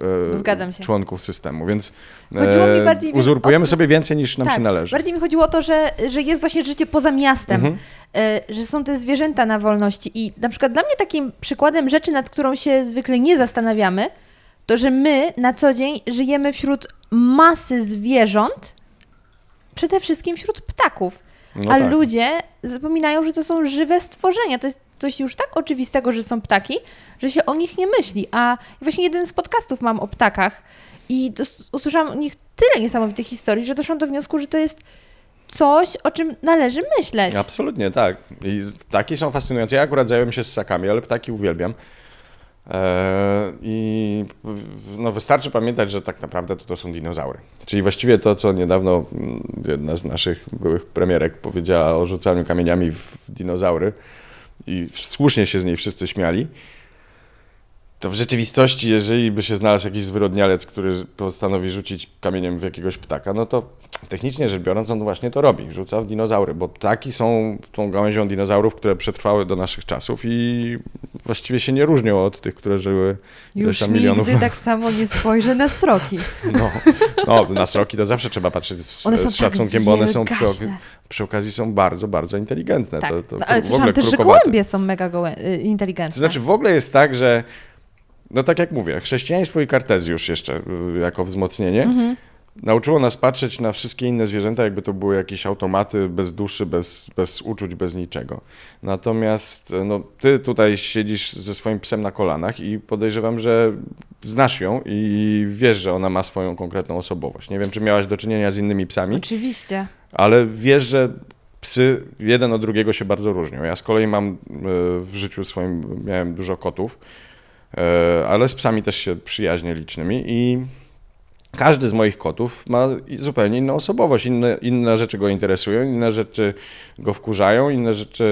Speaker 1: e, członków systemu, więc e, bardziej, uzurpujemy o... sobie więcej niż nam tak, się należy.
Speaker 2: Bardziej mi chodziło o to, że, że jest właśnie życie poza miastem, mhm. e, że są te zwierzęta na wolności i na przykład dla mnie takim przykładem rzeczy, nad którą się zwykle nie zastanawiamy, to, że my na co dzień żyjemy wśród masy zwierząt, przede wszystkim wśród ptaków. No a tak. ludzie zapominają, że to są żywe stworzenia. To jest coś już tak oczywistego, że są ptaki, że się o nich nie myśli. A właśnie jeden z podcastów mam o ptakach i usłyszałam o nich tyle niesamowitych historii, że doszłam do wniosku, że to jest coś, o czym należy myśleć.
Speaker 1: Absolutnie, tak. I ptaki są fascynujące. Ja akurat zająłem się ssakami, ale ptaki uwielbiam. Eee, I no wystarczy pamiętać, że tak naprawdę to, to są dinozaury. Czyli właściwie to, co niedawno mm, jedna z naszych byłych premierek powiedziała o rzucaniu kamieniami w dinozaury, i słusznie się z niej wszyscy śmiali, to w rzeczywistości, jeżeli by się znalazł jakiś zwyrodnialec, który postanowi rzucić kamieniem w jakiegoś ptaka, no to technicznie rzecz biorąc on właśnie to robi, rzuca w dinozaury, bo ptaki są tą gałęzią dinozaurów, które przetrwały do naszych czasów i właściwie się nie różnią od tych, które żyły
Speaker 2: Już tam milionów. Już tak samo nie spojrzę na sroki.
Speaker 1: No, no, na sroki to zawsze trzeba patrzeć z, z tak szacunkiem, tak bo one są przy, przy, okazji są bardzo, bardzo inteligentne.
Speaker 2: Tak, to, to no, ale słyszałam też, że gołębie są mega gołę, y, inteligentne. To
Speaker 1: znaczy w ogóle jest tak, że no tak jak mówię, chrześcijaństwo i kartezjusz jeszcze y, jako wzmocnienie mhm. nauczyło nas patrzeć na wszystkie inne zwierzęta, jakby to były jakieś automaty bez duszy, bez, bez uczuć, bez niczego. Natomiast y, no, ty tutaj siedzisz ze swoim psem na kolanach i podejrzewam, że znasz ją i wiesz, że ona ma swoją konkretną osobowość. Nie wiem, czy miałaś do czynienia z innymi psami.
Speaker 2: Oczywiście.
Speaker 1: Ale wiesz, że psy jeden od drugiego się bardzo różnią. Ja z kolei mam y, w życiu swoim, miałem dużo kotów ale z psami też się przyjaźnię licznymi i każdy z moich kotów ma zupełnie inną osobowość, inne, inne rzeczy go interesują, inne rzeczy go wkurzają, inne rzeczy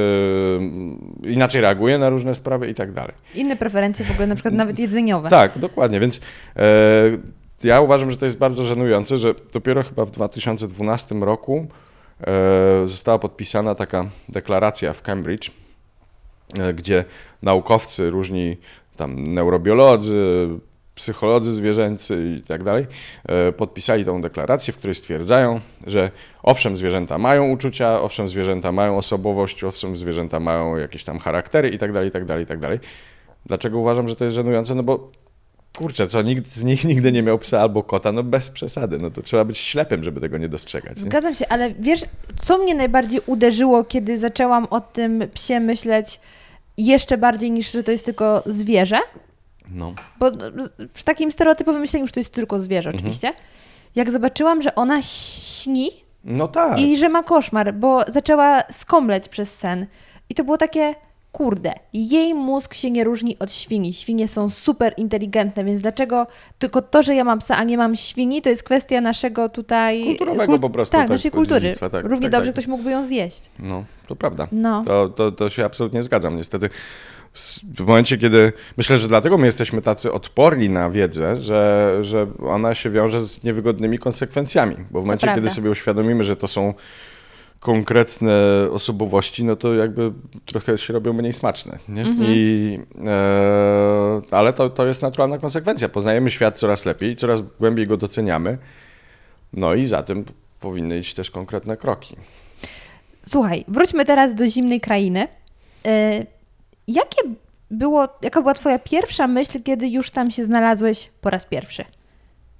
Speaker 1: mm, inaczej reaguje na różne sprawy i tak dalej.
Speaker 2: Inne preferencje w ogóle, na przykład nawet jedzeniowe.
Speaker 1: Tak, dokładnie, więc e, ja uważam, że to jest bardzo żenujące, że dopiero chyba w 2012 roku e, została podpisana taka deklaracja w Cambridge, e, gdzie naukowcy, różni tam neurobiolodzy, psycholodzy zwierzęcy i tak dalej, e, podpisali tą deklarację, w której stwierdzają, że owszem, zwierzęta mają uczucia, owszem, zwierzęta mają osobowość, owszem, zwierzęta mają jakieś tam charaktery i tak dalej, i tak dalej, i tak dalej. Dlaczego uważam, że to jest żenujące? No bo kurczę, co, nikt z nich nigdy nie miał psa albo kota, no bez przesady, no to trzeba być ślepym, żeby tego nie dostrzegać. Nie?
Speaker 2: Zgadzam się, ale wiesz, co mnie najbardziej uderzyło, kiedy zaczęłam o tym psie myśleć jeszcze bardziej niż, że to jest tylko zwierzę?
Speaker 1: No.
Speaker 2: Bo przy takim stereotypowym myśleniu, że to jest tylko zwierzę
Speaker 1: Mhm.
Speaker 2: oczywiście, jak zobaczyłam, że ona śni
Speaker 1: No tak.
Speaker 2: i że ma koszmar, bo zaczęła skomleć przez sen. I to było takie, kurde, jej mózg się nie różni od świni. Świnie są super inteligentne, więc dlaczego tylko to, że ja mam psa, a nie mam świni, to jest kwestia naszego tutaj...
Speaker 1: Kulturowego po prostu,
Speaker 2: Tak,
Speaker 1: tak,
Speaker 2: naszej kultury.
Speaker 1: tak,
Speaker 2: Równie
Speaker 1: tak,
Speaker 2: dobrze
Speaker 1: tak.
Speaker 2: ktoś mógłby ją zjeść.
Speaker 1: No, to prawda.
Speaker 2: No.
Speaker 1: To, to, to się absolutnie zgadzam. Niestety w momencie, kiedy myślę, że dlatego my jesteśmy tacy odporni na wiedzę, że, że ona się wiąże z niewygodnymi konsekwencjami. Bo w momencie, kiedy sobie uświadomimy, że to są konkretne osobowości, no to jakby trochę się robią mniej smaczne. Nie? I, e, ale to, to jest naturalna konsekwencja. Poznajemy świat coraz lepiej, coraz głębiej go doceniamy. No i za tym powinny iść też konkretne kroki.
Speaker 2: Słuchaj, wróćmy teraz do zimnej krainy. Y, jakie było, jaka była twoja pierwsza myśl, kiedy już tam się znalazłeś po raz pierwszy?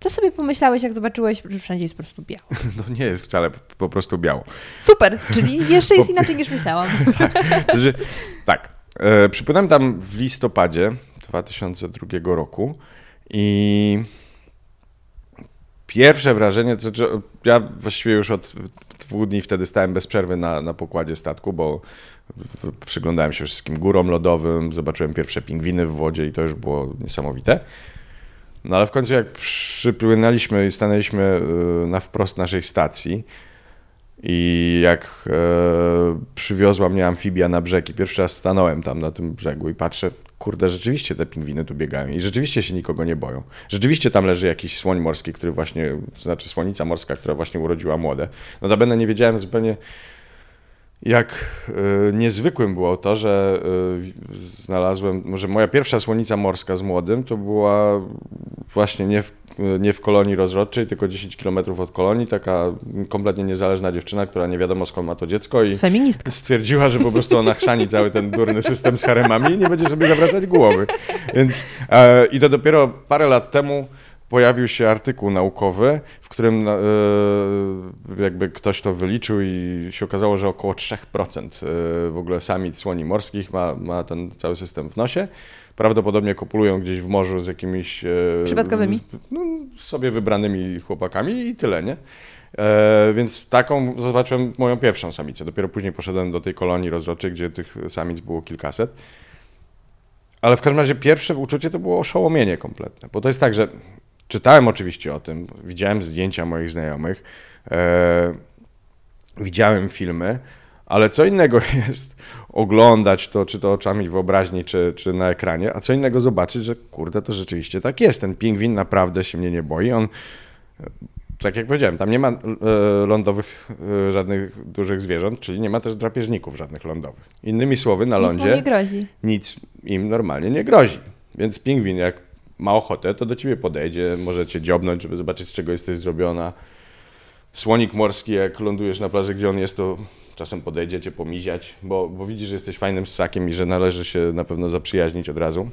Speaker 2: Co sobie pomyślałeś, jak zobaczyłeś, że wszędzie jest po prostu biało?
Speaker 1: No nie jest wcale po prostu biało.
Speaker 2: Super, czyli jeszcze jest inaczej niż myślałam.
Speaker 1: Znaczy, tak, e, przypłynąłem tam w listopadzie 2002 roku i pierwsze wrażenie, to znaczy ja właściwie już od dwóch dni wtedy stałem bez przerwy na, na pokładzie statku, bo przyglądałem się wszystkim górom lodowym, zobaczyłem pierwsze pingwiny w wodzie i to już było niesamowite. No ale w końcu jak przypłynęliśmy i stanęliśmy y, na wprost naszej stacji i jak e, przywiozła mnie amfibia na brzeg i pierwszy raz stanąłem tam na tym brzegu i patrzę, kurde, rzeczywiście te pingwiny tu biegają i rzeczywiście się nikogo nie boją. Rzeczywiście tam leży jakiś słoń morski, który właśnie, to znaczy słonica morska, która właśnie urodziła młode. Notabene nie wiedziałem zupełnie, jak e, niezwykłym było to, że e, znalazłem, może moja pierwsza słonica morska z młodym to była właśnie nie w, nie w kolonii rozrodczej, tylko 10 km od kolonii, taka kompletnie niezależna dziewczyna, która nie wiadomo skąd ma to dziecko i
Speaker 2: Feministka.
Speaker 1: stwierdziła, że po prostu ona chrzani cały ten durny system z haremami i nie będzie sobie zawracać głowy. Więc e, i to dopiero parę lat temu pojawił się artykuł naukowy, w którym e, jakby ktoś to wyliczył i się okazało, że około 3% e, w ogóle samic słoni morskich ma, ma ten cały system w nosie. Prawdopodobnie kopulują gdzieś w morzu z jakimiś... e,
Speaker 2: Przypadkowymi?
Speaker 1: No, sobie wybranymi chłopakami i tyle, nie? E, więc taką zobaczyłem moją pierwszą samicę. Dopiero później poszedłem do tej kolonii rozrodczej, gdzie tych samic było kilkaset. Ale w każdym razie pierwsze uczucie to było oszołomienie kompletne. Bo to jest tak, że czytałem oczywiście o tym, widziałem zdjęcia moich znajomych, e, widziałem filmy, ale co innego jest oglądać to, czy to oczami wyobraźni, czy, czy na ekranie, a co innego zobaczyć, że kurde, to rzeczywiście tak jest. Ten pingwin naprawdę się mnie nie boi. On tak jak powiedziałem, tam nie ma e, lądowych e, żadnych dużych zwierząt, czyli nie ma też drapieżników żadnych lądowych. Innymi słowy, na
Speaker 2: Nic
Speaker 1: lądzie
Speaker 2: nie grozi.
Speaker 1: nic im normalnie nie grozi. Więc pingwin, jak ma ochotę, to do ciebie podejdzie, może cię dziobnąć, żeby zobaczyć, z czego jesteś zrobiona. Słonik morski, jak lądujesz na plaży, gdzie on jest, to czasem podejdzie cię pomiziać, bo, bo widzi, że jesteś fajnym ssakiem i że należy się na pewno zaprzyjaźnić od razu.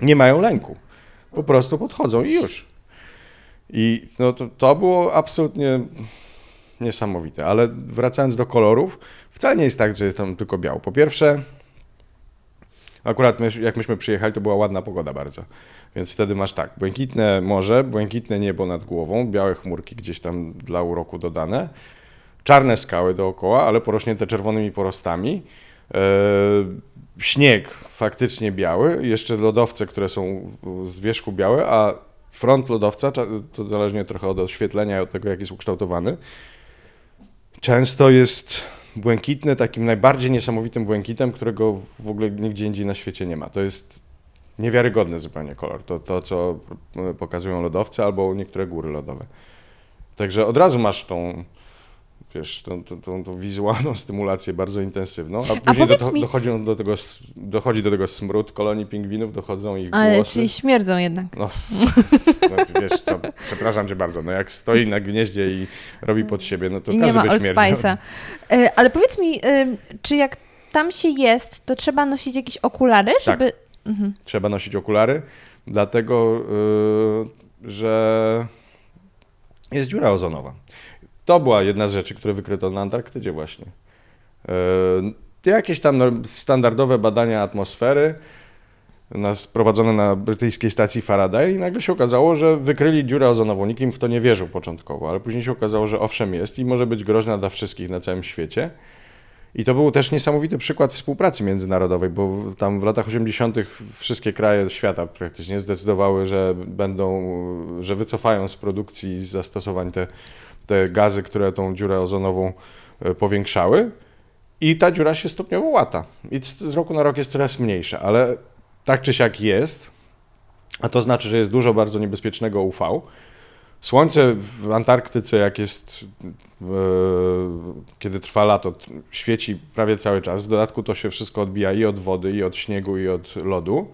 Speaker 1: Nie mają lęku. Po prostu podchodzą i już. I no to, to było absolutnie niesamowite. Ale wracając do kolorów, wcale nie jest tak, że jest tam tylko biało. Po pierwsze, akurat my, jak myśmy przyjechali, to była ładna pogoda bardzo. Więc wtedy masz tak, błękitne morze, błękitne niebo nad głową, białe chmurki gdzieś tam dla uroku dodane, czarne skały dookoła, ale porośnięte czerwonymi porostami, śnieg faktycznie biały, jeszcze lodowce, które są z wierzchu białe, a front lodowca, to zależnie trochę od oświetlenia i od tego, jak jest ukształtowany, często jest błękitny, takim najbardziej niesamowitym błękitem, którego w ogóle nigdzie indziej na świecie nie ma. To jest niewiarygodny zupełnie kolor. To, to co pokazują lodowce albo niektóre góry lodowe. Także od razu masz tą, wiesz, tą, tą, tą, tą wizualną stymulację bardzo intensywną, a później a do, mi... dochodzi, do tego, dochodzi do tego smród kolonii pingwinów, dochodzą ich
Speaker 2: Ale
Speaker 1: głosy.
Speaker 2: czyli śmierdzą jednak. No,
Speaker 1: no wiesz co, przepraszam cię bardzo, no jak stoi na gnieździe i robi pod siebie, no to
Speaker 2: I
Speaker 1: każdy
Speaker 2: nie ma
Speaker 1: Old
Speaker 2: Spice'a. E, ale powiedz mi, czy jak tam się jest, to trzeba nosić jakieś okulary, tak. żeby... Tak.
Speaker 1: Mhm. Trzeba nosić okulary, dlatego, y, że jest dziura ozonowa. To była jedna z rzeczy, które wykryto na Antarktydzie właśnie. E, jakieś tam standardowe badania atmosfery prowadzone na brytyjskiej stacji Faraday i nagle się okazało, że wykryli dziurę ozonową. Nikim w to nie wierzył początkowo, ale później się okazało, że owszem jest i może być groźna dla wszystkich na całym świecie. I to był też niesamowity przykład współpracy międzynarodowej, bo tam w latach 80. wszystkie kraje świata praktycznie zdecydowały, że będą, że wycofają z produkcji i zastosowań te te gazy, które tą dziurę ozonową e, powiększały. I ta dziura się stopniowo łata. I z roku na rok jest coraz mniejsza, ale tak czy siak jest, a to znaczy, że jest dużo bardzo niebezpiecznego UV. Słońce w Antarktyce, jak jest, e, kiedy trwa lato, świeci prawie cały czas. W dodatku to się wszystko odbija i od wody, i od śniegu, i od lodu.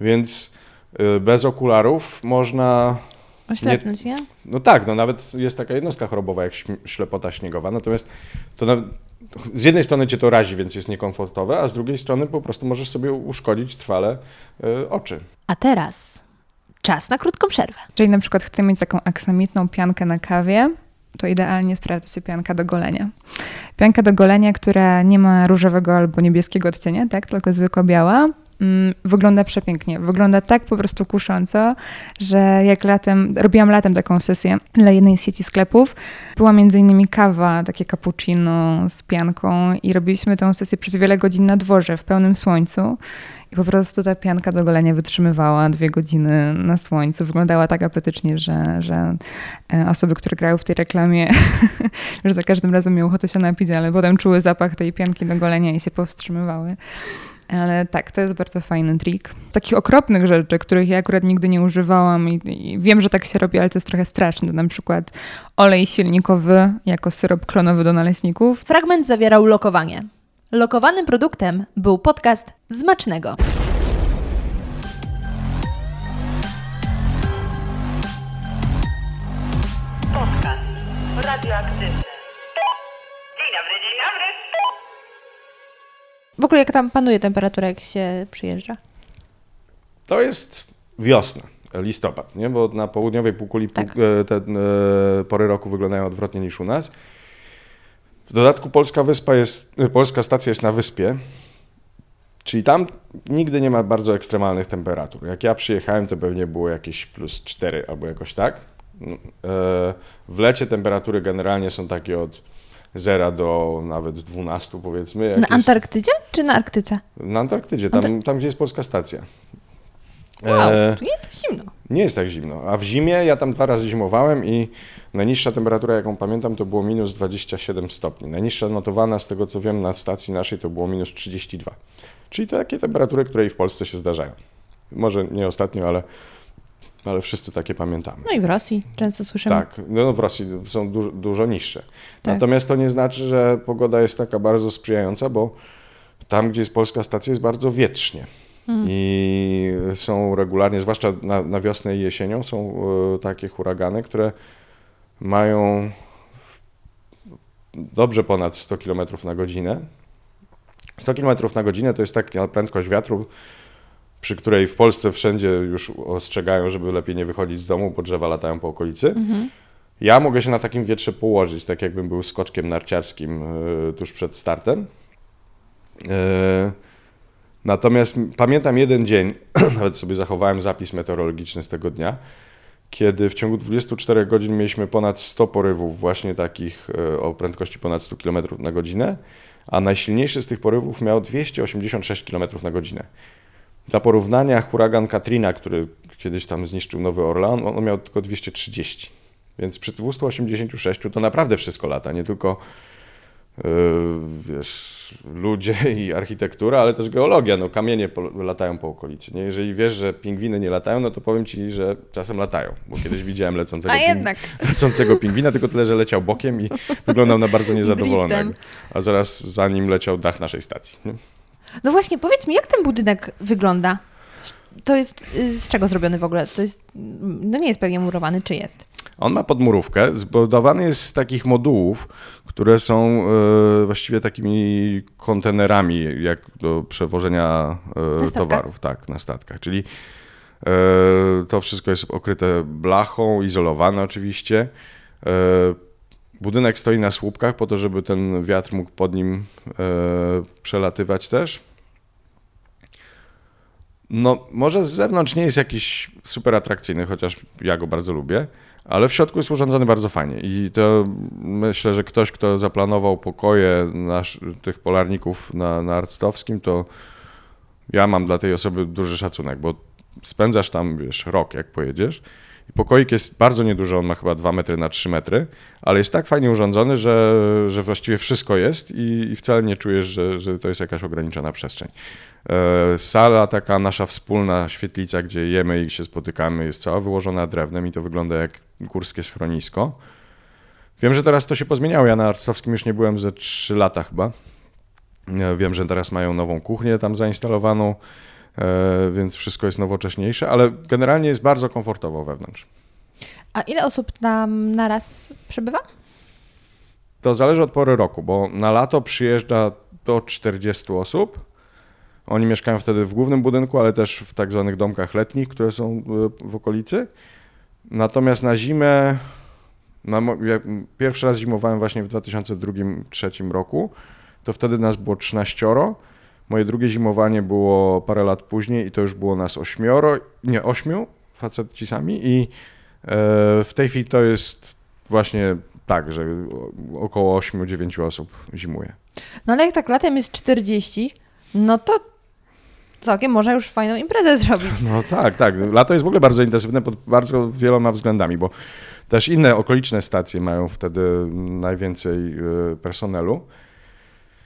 Speaker 1: Więc e, bez okularów można
Speaker 2: Oślepnąć, nie?
Speaker 1: No tak, no nawet jest taka jednostka chorobowa jak ślepota śniegowa, natomiast to na, z jednej strony cię to razi, więc jest niekomfortowe, a z drugiej strony po prostu możesz sobie uszkodzić trwale y, oczy.
Speaker 2: A teraz czas na krótką przerwę.
Speaker 3: Jeżeli na przykład chcę mieć taką aksamitną piankę na kawie, to idealnie sprawdza się pianka do golenia. Pianka do golenia, która nie ma różowego albo niebieskiego odcienia, tak, tylko zwykła biała, wygląda przepięknie. Wygląda tak po prostu kusząco, że jak latem, robiłam latem taką sesję dla jednej z sieci sklepów, była między innymi kawa, takie cappuccino z pianką i robiliśmy tę sesję przez wiele godzin na dworze, w pełnym słońcu. I po prostu ta pianka do golenia wytrzymywała dwie godziny na słońcu. Wyglądała tak apetycznie, że, że e, osoby, które grały w tej reklamie, że za każdym razem miały ochotę się napić, ale potem czuły zapach tej pianki do golenia i się powstrzymywały. Ale tak, to jest bardzo fajny trik. Takich okropnych rzeczy, których ja akurat nigdy nie używałam i, i, wiem, że tak się robi, ale to jest trochę straszne. Na przykład olej silnikowy jako syrop klonowy do naleśników.
Speaker 2: Fragment zawierał lokowanie. Lokowanym produktem był podcast Zmacznego. Podcast radioaktywny. W ogóle jak tam panuje temperatura, jak się przyjeżdża?
Speaker 1: To jest wiosna, listopad, nie? bo na południowej półkuli tak. E, te e, pory roku wyglądają odwrotnie niż u nas. W dodatku polska wyspa jest, e, polska stacja jest na wyspie, czyli tam nigdy nie ma bardzo ekstremalnych temperatur. Jak ja przyjechałem, to pewnie było jakieś plus 4 albo jakoś tak. W lecie temperatury generalnie są takie od zera do nawet 12 powiedzmy.
Speaker 2: na jest... Antarktydzie czy na Arktyce?
Speaker 1: Na Antarktydzie, tam, tam gdzie jest polska stacja.
Speaker 2: Wow, e... jest tak zimno.
Speaker 1: Nie jest tak zimno. A w zimie ja tam dwa razy zimowałem i najniższa temperatura, jaką pamiętam, to było minus 27 stopni. Najniższa notowana, z tego co wiem, na stacji naszej to było minus 32. Czyli to takie temperatury, które i w Polsce się zdarzają. Może nie ostatnio, ale ale wszyscy takie pamiętamy.
Speaker 2: No i w Rosji często słyszymy.
Speaker 1: Tak, no w Rosji są dużo, dużo niższe. Tak. Natomiast to nie znaczy, że pogoda jest taka bardzo sprzyjająca, bo tam, gdzie jest polska stacja, jest bardzo wietrznie. Hmm. I są regularnie, zwłaszcza na, na wiosnę i jesienią, są y, takie huragany, które mają dobrze ponad 100 km na godzinę. 100 km na godzinę to jest taka prędkość wiatru, przy której w Polsce wszędzie już ostrzegają, żeby lepiej nie wychodzić z domu, bo drzewa latają po okolicy. Mhm. Ja mogę się na takim wietrze położyć, tak jakbym był skoczkiem narciarskim y, tuż przed startem. Y, natomiast pamiętam jeden dzień, nawet sobie zachowałem zapis meteorologiczny z tego dnia, kiedy w ciągu 24 godzin mieliśmy ponad 100 porywów, właśnie takich y, o prędkości ponad 100 km na godzinę, a najsilniejszy z tych porywów miał 286 km na godzinę. Dla porównania huragan Katrina, który kiedyś tam zniszczył Nowy Orlean, on miał tylko 230. Więc przy 286 to naprawdę wszystko lata, nie tylko yy, wiesz, ludzie i architektura, ale też geologia. No, kamienie po, latają po okolicy. Nie? Jeżeli wiesz, że pingwiny nie latają, no to powiem ci, że czasem latają, bo kiedyś widziałem lecącego,
Speaker 2: jednak.
Speaker 1: lecącego pingwina, tylko tyle, że leciał bokiem i wyglądał na bardzo niezadowolonego. A zaraz za nim leciał dach naszej stacji. Nie?
Speaker 2: No właśnie, powiedz mi, jak ten budynek wygląda? To jest y, z czego zrobiony w ogóle? To jest, no nie jest pewnie murowany, czy jest?
Speaker 1: On ma podmurówkę, zbudowany jest z takich modułów, które są e, właściwie takimi kontenerami, jak do przewożenia e, towarów, tak, na statkach. Czyli e, to wszystko jest okryte blachą, izolowane oczywiście. Budynek stoi na słupkach po to, żeby ten wiatr mógł pod nim e, przelatywać też. No, może z zewnątrz nie jest jakiś super atrakcyjny, chociaż ja go bardzo lubię, ale w środku jest urządzony bardzo fajnie. I to myślę, że ktoś, kto zaplanował pokoje nasz, tych polarników na, na Arctowskim, to ja mam dla tej osoby duży szacunek, bo spędzasz tam, wiesz, rok, jak pojedziesz. Pokoik jest bardzo nieduży, on ma chyba 2 metry na 3 metry, ale jest tak fajnie urządzony, że, że właściwie wszystko jest i, i wcale nie czujesz, że, że to jest jakaś ograniczona przestrzeń. E, Sala taka nasza wspólna świetlica, gdzie jemy i się spotykamy, jest cała wyłożona drewnem i to wygląda jak górskie schronisko. Wiem, że teraz to się pozmieniało. Ja na Arcowskim już nie byłem ze 3 lata chyba. E, Wiem, że teraz mają nową kuchnię tam zainstalowaną, więc wszystko jest nowocześniejsze, ale generalnie jest bardzo komfortowo wewnątrz.
Speaker 2: A ile osób tam naraz przebywa?
Speaker 1: To zależy od pory roku, bo na lato przyjeżdża do 40 osób. Oni mieszkają wtedy w głównym budynku, ale też w tak zwanych domkach letnich, które są y, w okolicy. Natomiast na zimę, na, ja pierwszy raz zimowałem właśnie w 2002-2003 roku, to wtedy nas było 13. Moje drugie zimowanie było parę lat później i to już było nas ośmioro, nie ośmiu, faceci sami i e, w tej chwili to jest właśnie tak, że około 8-9 osób zimuje.
Speaker 2: No ale jak tak latem jest 40, no to całkiem można już fajną imprezę zrobić.
Speaker 1: No tak, tak. Lato jest w ogóle bardzo intensywne pod bardzo wieloma względami, bo też inne okoliczne stacje mają wtedy najwięcej y, personelu.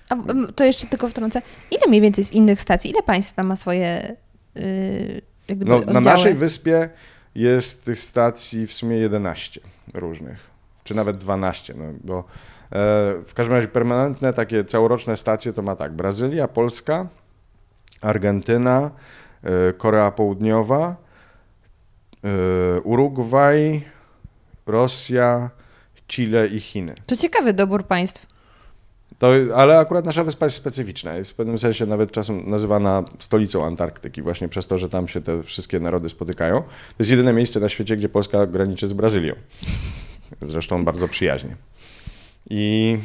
Speaker 2: A to jeszcze tylko wtrącę. Ile mniej więcej z innych stacji? Ile państw tam ma swoje yy, jak gdyby
Speaker 1: No, na naszej wyspie jest tych stacji w sumie 11 różnych, czy nawet 12, no, bo e, w każdym razie permanentne takie całoroczne stacje to ma tak Brazylia, Polska, Argentyna, e, Korea Południowa, e, Urugwaj, Rosja, Chile i Chiny.
Speaker 2: To ciekawy dobór państw.
Speaker 1: To, ale akurat nasza wyspa jest specyficzna. Jest w pewnym sensie nawet czasem nazywana stolicą Antarktyki, właśnie przez to, że tam się te wszystkie narody spotykają. To jest jedyne miejsce na świecie, gdzie Polska graniczy z Brazylią. Zresztą bardzo przyjaźnie. I,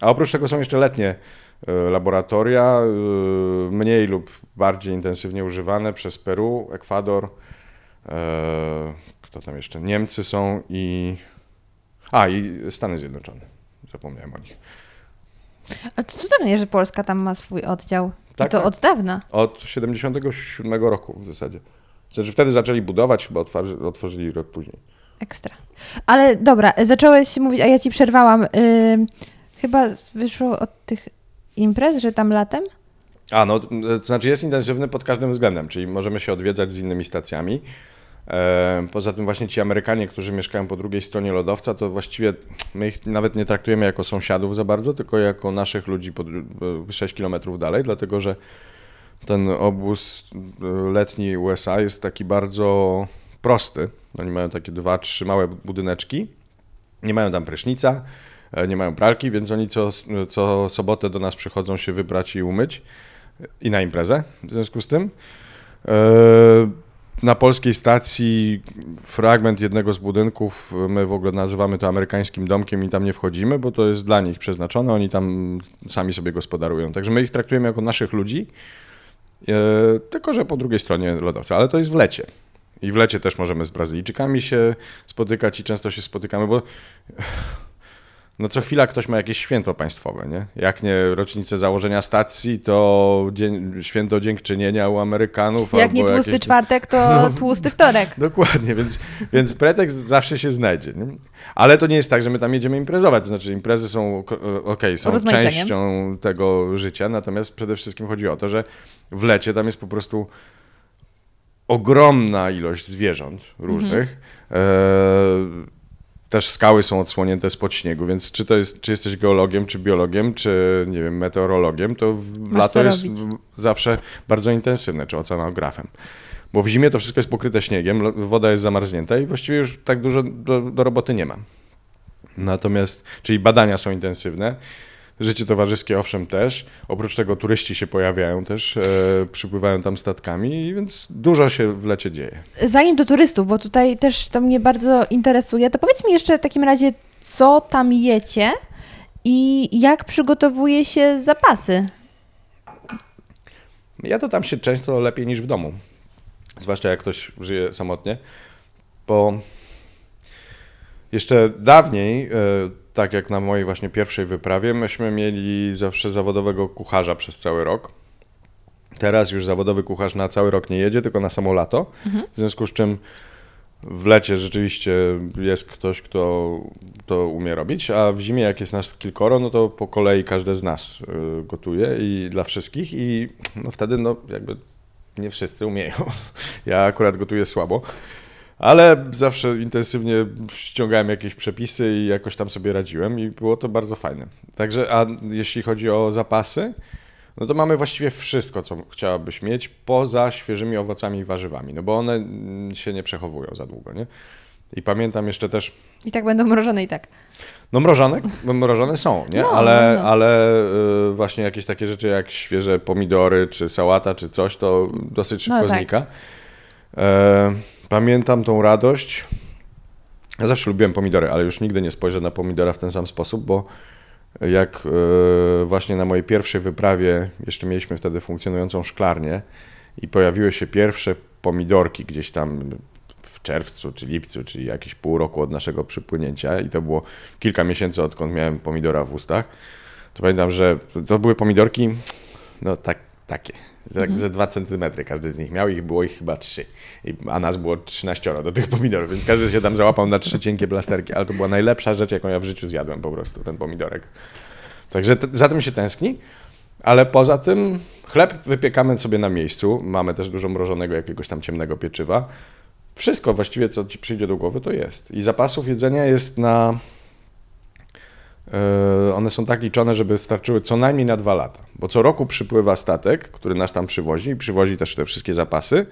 Speaker 1: a oprócz tego są jeszcze letnie e, laboratoria, e, mniej lub bardziej intensywnie używane przez Peru, Ekwador, e, kto tam jeszcze? Niemcy są i. A, i Stany Zjednoczone. Zapomniałem o nich.
Speaker 2: Ale to cudownie, że Polska tam ma swój oddział.
Speaker 1: Tak,
Speaker 2: I to
Speaker 1: tak.
Speaker 2: od dawna.
Speaker 1: Od 77 roku w zasadzie. Znaczy wtedy zaczęli budować, chyba otwarzy, otworzyli rok później.
Speaker 2: Ekstra. Ale dobra, zacząłeś mówić, a ja ci przerwałam. Ym, chyba wyszło od tych imprez, że tam latem?
Speaker 1: A, no, to znaczy jest intensywny pod każdym względem, czyli możemy się odwiedzać z innymi stacjami. E, Poza tym właśnie ci Amerykanie, którzy mieszkają po drugiej stronie lodowca, to właściwie my ich nawet nie traktujemy jako sąsiadów za bardzo, tylko jako naszych ludzi po, dru- 6 kilometrów dalej, dlatego że ten obóz e, letni USA jest taki bardzo prosty. Oni mają takie dwa, trzy małe budyneczki. Nie mają tam prysznica, e, nie mają pralki, więc oni co, co sobotę do nas przychodzą się wybrać i umyć i na imprezę w związku z tym. E, Na polskiej stacji fragment jednego z budynków, my w ogóle nazywamy to amerykańskim domkiem i tam nie wchodzimy, bo to jest dla nich przeznaczone, oni tam sami sobie gospodarują. Także my ich traktujemy jako naszych ludzi, e, tylko że po drugiej stronie lodowca, ale to jest w lecie. I w lecie też możemy z Brazylijczykami się spotykać i często się spotykamy, bo no co chwila ktoś ma jakieś święto państwowe, nie? Jak nie rocznicę założenia stacji, to dzień, święto dziękczynienia u Amerykanów.
Speaker 2: Jak nie tłusty jakieś... czwartek, to tłusty wtorek.
Speaker 1: Dokładnie, więc, więc pretekst zawsze się znajdzie. Nie? Ale to nie jest tak, że my tam jedziemy imprezować, to znaczy imprezy są, okay, są częścią tego życia, natomiast przede wszystkim chodzi o to, że w lecie tam jest po prostu ogromna ilość zwierząt różnych. Mhm. E też skały są odsłonięte spod śniegu, więc czy to jest, czy jesteś geologiem, czy biologiem, czy nie wiem, meteorologiem, to w lato jest zawsze bardzo intensywne, czy oceanografem. Bo w zimie to wszystko jest pokryte śniegiem, woda jest zamarznięta i właściwie już tak dużo do, do roboty nie ma. Natomiast, czyli badania są intensywne. Życie towarzyskie owszem też. Oprócz tego turyści się pojawiają też, e, przypływają tam statkami, więc dużo się w lecie dzieje.
Speaker 2: Zanim do turystów, bo tutaj też to mnie bardzo interesuje, to powiedz mi jeszcze w takim razie, co tam jecie i jak przygotowuje się zapasy?
Speaker 1: Ja to tam się często lepiej niż w domu. Zwłaszcza jak ktoś żyje samotnie, bo jeszcze dawniej e, tak jak na mojej właśnie pierwszej wyprawie, myśmy mieli zawsze zawodowego kucharza przez cały rok. Teraz już zawodowy kucharz na cały rok nie jedzie, tylko na samo lato. Mhm. W związku z czym w lecie rzeczywiście jest ktoś, kto to umie robić, a w zimie jak jest nas kilkoro, no to po kolei każdy z nas y, gotuje i dla wszystkich i no wtedy no jakby nie wszyscy umieją. Ja akurat gotuję słabo. Ale zawsze intensywnie ściągałem jakieś przepisy i jakoś tam sobie radziłem i było to bardzo fajne. Także, a jeśli chodzi o zapasy, no to mamy właściwie wszystko, co chciałabyś mieć, poza świeżymi owocami i warzywami, no bo one się nie przechowują za długo, nie? I pamiętam jeszcze też...
Speaker 2: I tak będą mrożone i tak.
Speaker 1: No mrożone, mrożone są, nie? No, ale, no. ale y, właśnie jakieś takie rzeczy jak świeże pomidory, czy sałata, czy coś, to dosyć szybko no, tak. znika. E Pamiętam tą radość. Ja zawsze lubiłem pomidory, ale już nigdy nie spojrzę na pomidora w ten sam sposób, bo jak e, właśnie na mojej pierwszej wyprawie, jeszcze mieliśmy wtedy funkcjonującą szklarnię i pojawiły się pierwsze pomidorki gdzieś tam w czerwcu czy lipcu, czyli jakieś pół roku od naszego przypłynięcia i to było kilka miesięcy odkąd miałem pomidora w ustach, to pamiętam, że to były pomidorki no tak, takie, mhm. ze 2 centymetry każdy z nich miał, ich było ich chyba trzy. A nas było 13 do tych pomidorów, więc każdy się tam załapał na trzy cienkie plasterki, ale to była najlepsza rzecz, jaką ja w życiu zjadłem po prostu, ten pomidorek. Także za tym się tęskni. Ale poza tym chleb wypiekamy sobie na miejscu. Mamy też dużo mrożonego jakiegoś tam ciemnego pieczywa. Wszystko właściwie, co ci przyjdzie do głowy, to jest. I zapasów jedzenia jest na one są tak liczone, żeby starczyły co najmniej na dwa lata. Bo co roku przypływa statek, który nas tam przywozi i przywozi też te wszystkie zapasy.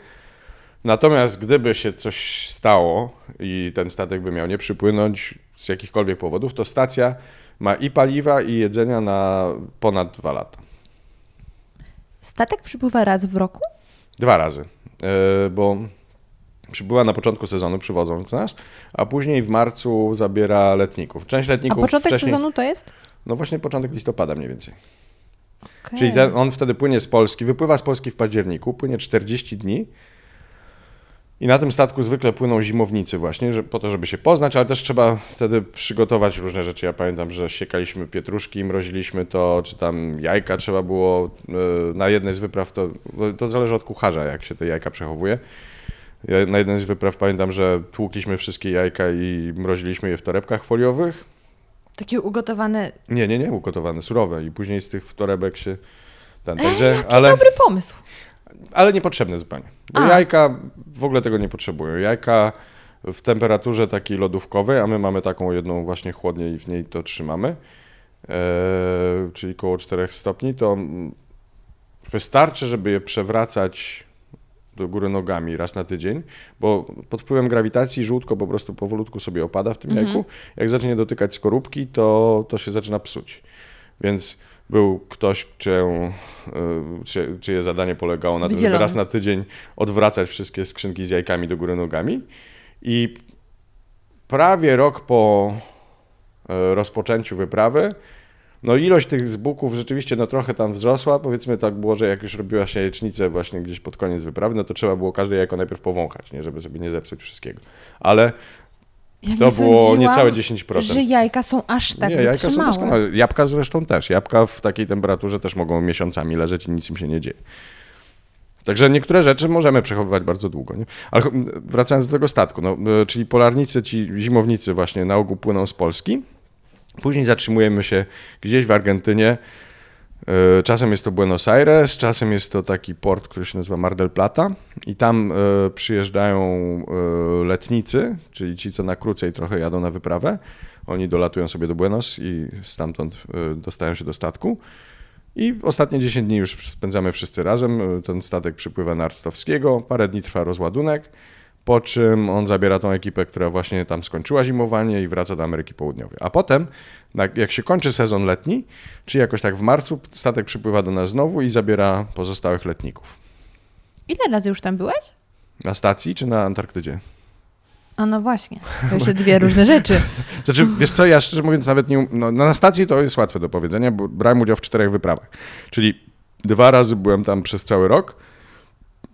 Speaker 1: Natomiast gdyby się coś stało i ten statek by miał nie przypłynąć z jakichkolwiek powodów, to stacja ma i paliwa, i jedzenia na ponad dwa lata.
Speaker 2: Statek przypływa raz w roku?
Speaker 1: Dwa razy, e, bo Przybyła na początku sezonu, przywodząc nas, a później w marcu zabiera letników. Część letników.
Speaker 2: A początek wcześniej... sezonu to jest?
Speaker 1: No właśnie początek listopada mniej więcej. Okay. Czyli ten, on wtedy płynie z Polski, wypływa z Polski w październiku, płynie 40 dni. I na tym statku zwykle płyną zimownicy właśnie, że, po to, żeby się poznać, ale też trzeba wtedy przygotować różne rzeczy. Ja pamiętam, że siekaliśmy pietruszki, mroziliśmy to, czy tam jajka trzeba było e, na jednej z wypraw, to, to zależy od kucharza, jak się te jajka przechowuje. Ja na jeden z wypraw pamiętam, że tłukliśmy wszystkie jajka i mroziliśmy je w torebkach foliowych.
Speaker 2: Takie ugotowane?
Speaker 1: Nie, nie, nie, ugotowane, surowe. I później z tych torebek się...
Speaker 2: Ten, Ej, także, ale, dobry pomysł.
Speaker 1: Ale niepotrzebne zupełnie. Bo jajka w ogóle tego nie potrzebują. Jajka w temperaturze takiej lodówkowej, a my mamy taką jedną właśnie chłodnię i w niej to trzymamy, e, czyli około 4 stopni, to wystarczy, żeby je przewracać do góry nogami raz na tydzień, bo pod wpływem grawitacji żółtko po prostu powolutku sobie opada w tym mhm. jajku. Jak zacznie dotykać skorupki, to, to się zaczyna psuć. Więc był ktoś, czy, czyje zadanie polegało na tym, żeby raz na tydzień odwracać wszystkie skrzynki z jajkami do góry nogami. I prawie rok po e, rozpoczęciu wyprawy no ilość tych zbuków rzeczywiście no trochę tam wzrosła, powiedzmy tak było, że jak już robiła się jajecznicę właśnie gdzieś pod koniec wyprawy, no to trzeba było każde jajko najpierw powąchać, nie, żeby sobie nie zepsuć wszystkiego. Ale
Speaker 2: Ja
Speaker 1: To
Speaker 2: nie
Speaker 1: było niecałe 10%.
Speaker 2: Że jajka są aż tak
Speaker 1: nie, jajka są doskonałe. Jabłka zresztą też. Jabłka w takiej temperaturze też mogą miesiącami leżeć i nic im się nie dzieje. Także niektóre rzeczy możemy przechowywać bardzo długo. Nie? Ale wracając do tego statku, no, czyli polarnicy, ci zimownicy właśnie na ogół płyną z Polski. Później zatrzymujemy się gdzieś w Argentynie. Y, Czasem jest to Buenos Aires, czasem jest to taki port, który się nazywa Mar del Plata i tam y, przyjeżdżają y, letnicy, czyli ci, co na krócej trochę jadą na wyprawę. Oni dolatują sobie do Buenos i stamtąd dostają się do statku. I ostatnie 10 dni już spędzamy wszyscy razem. Ten statek przypływa na Arstowskiego, parę dni trwa rozładunek, po czym on zabiera tą ekipę, która właśnie tam skończyła zimowanie i wraca do Ameryki Południowej. A potem, jak się kończy sezon letni, czy jakoś tak w marcu, statek przypływa do nas znowu i zabiera pozostałych letników.
Speaker 2: Ile razy już tam byłeś?
Speaker 1: Na stacji czy na Antarktydzie?
Speaker 2: A no właśnie, to jeszcze dwie różne rzeczy.
Speaker 1: Znaczy, wiesz co, ja szczerze mówiąc nawet nie... um- No, na stacji to jest łatwe do powiedzenia, bo brałem udział w czterech wyprawach. Czyli dwa razy byłem tam przez cały rok,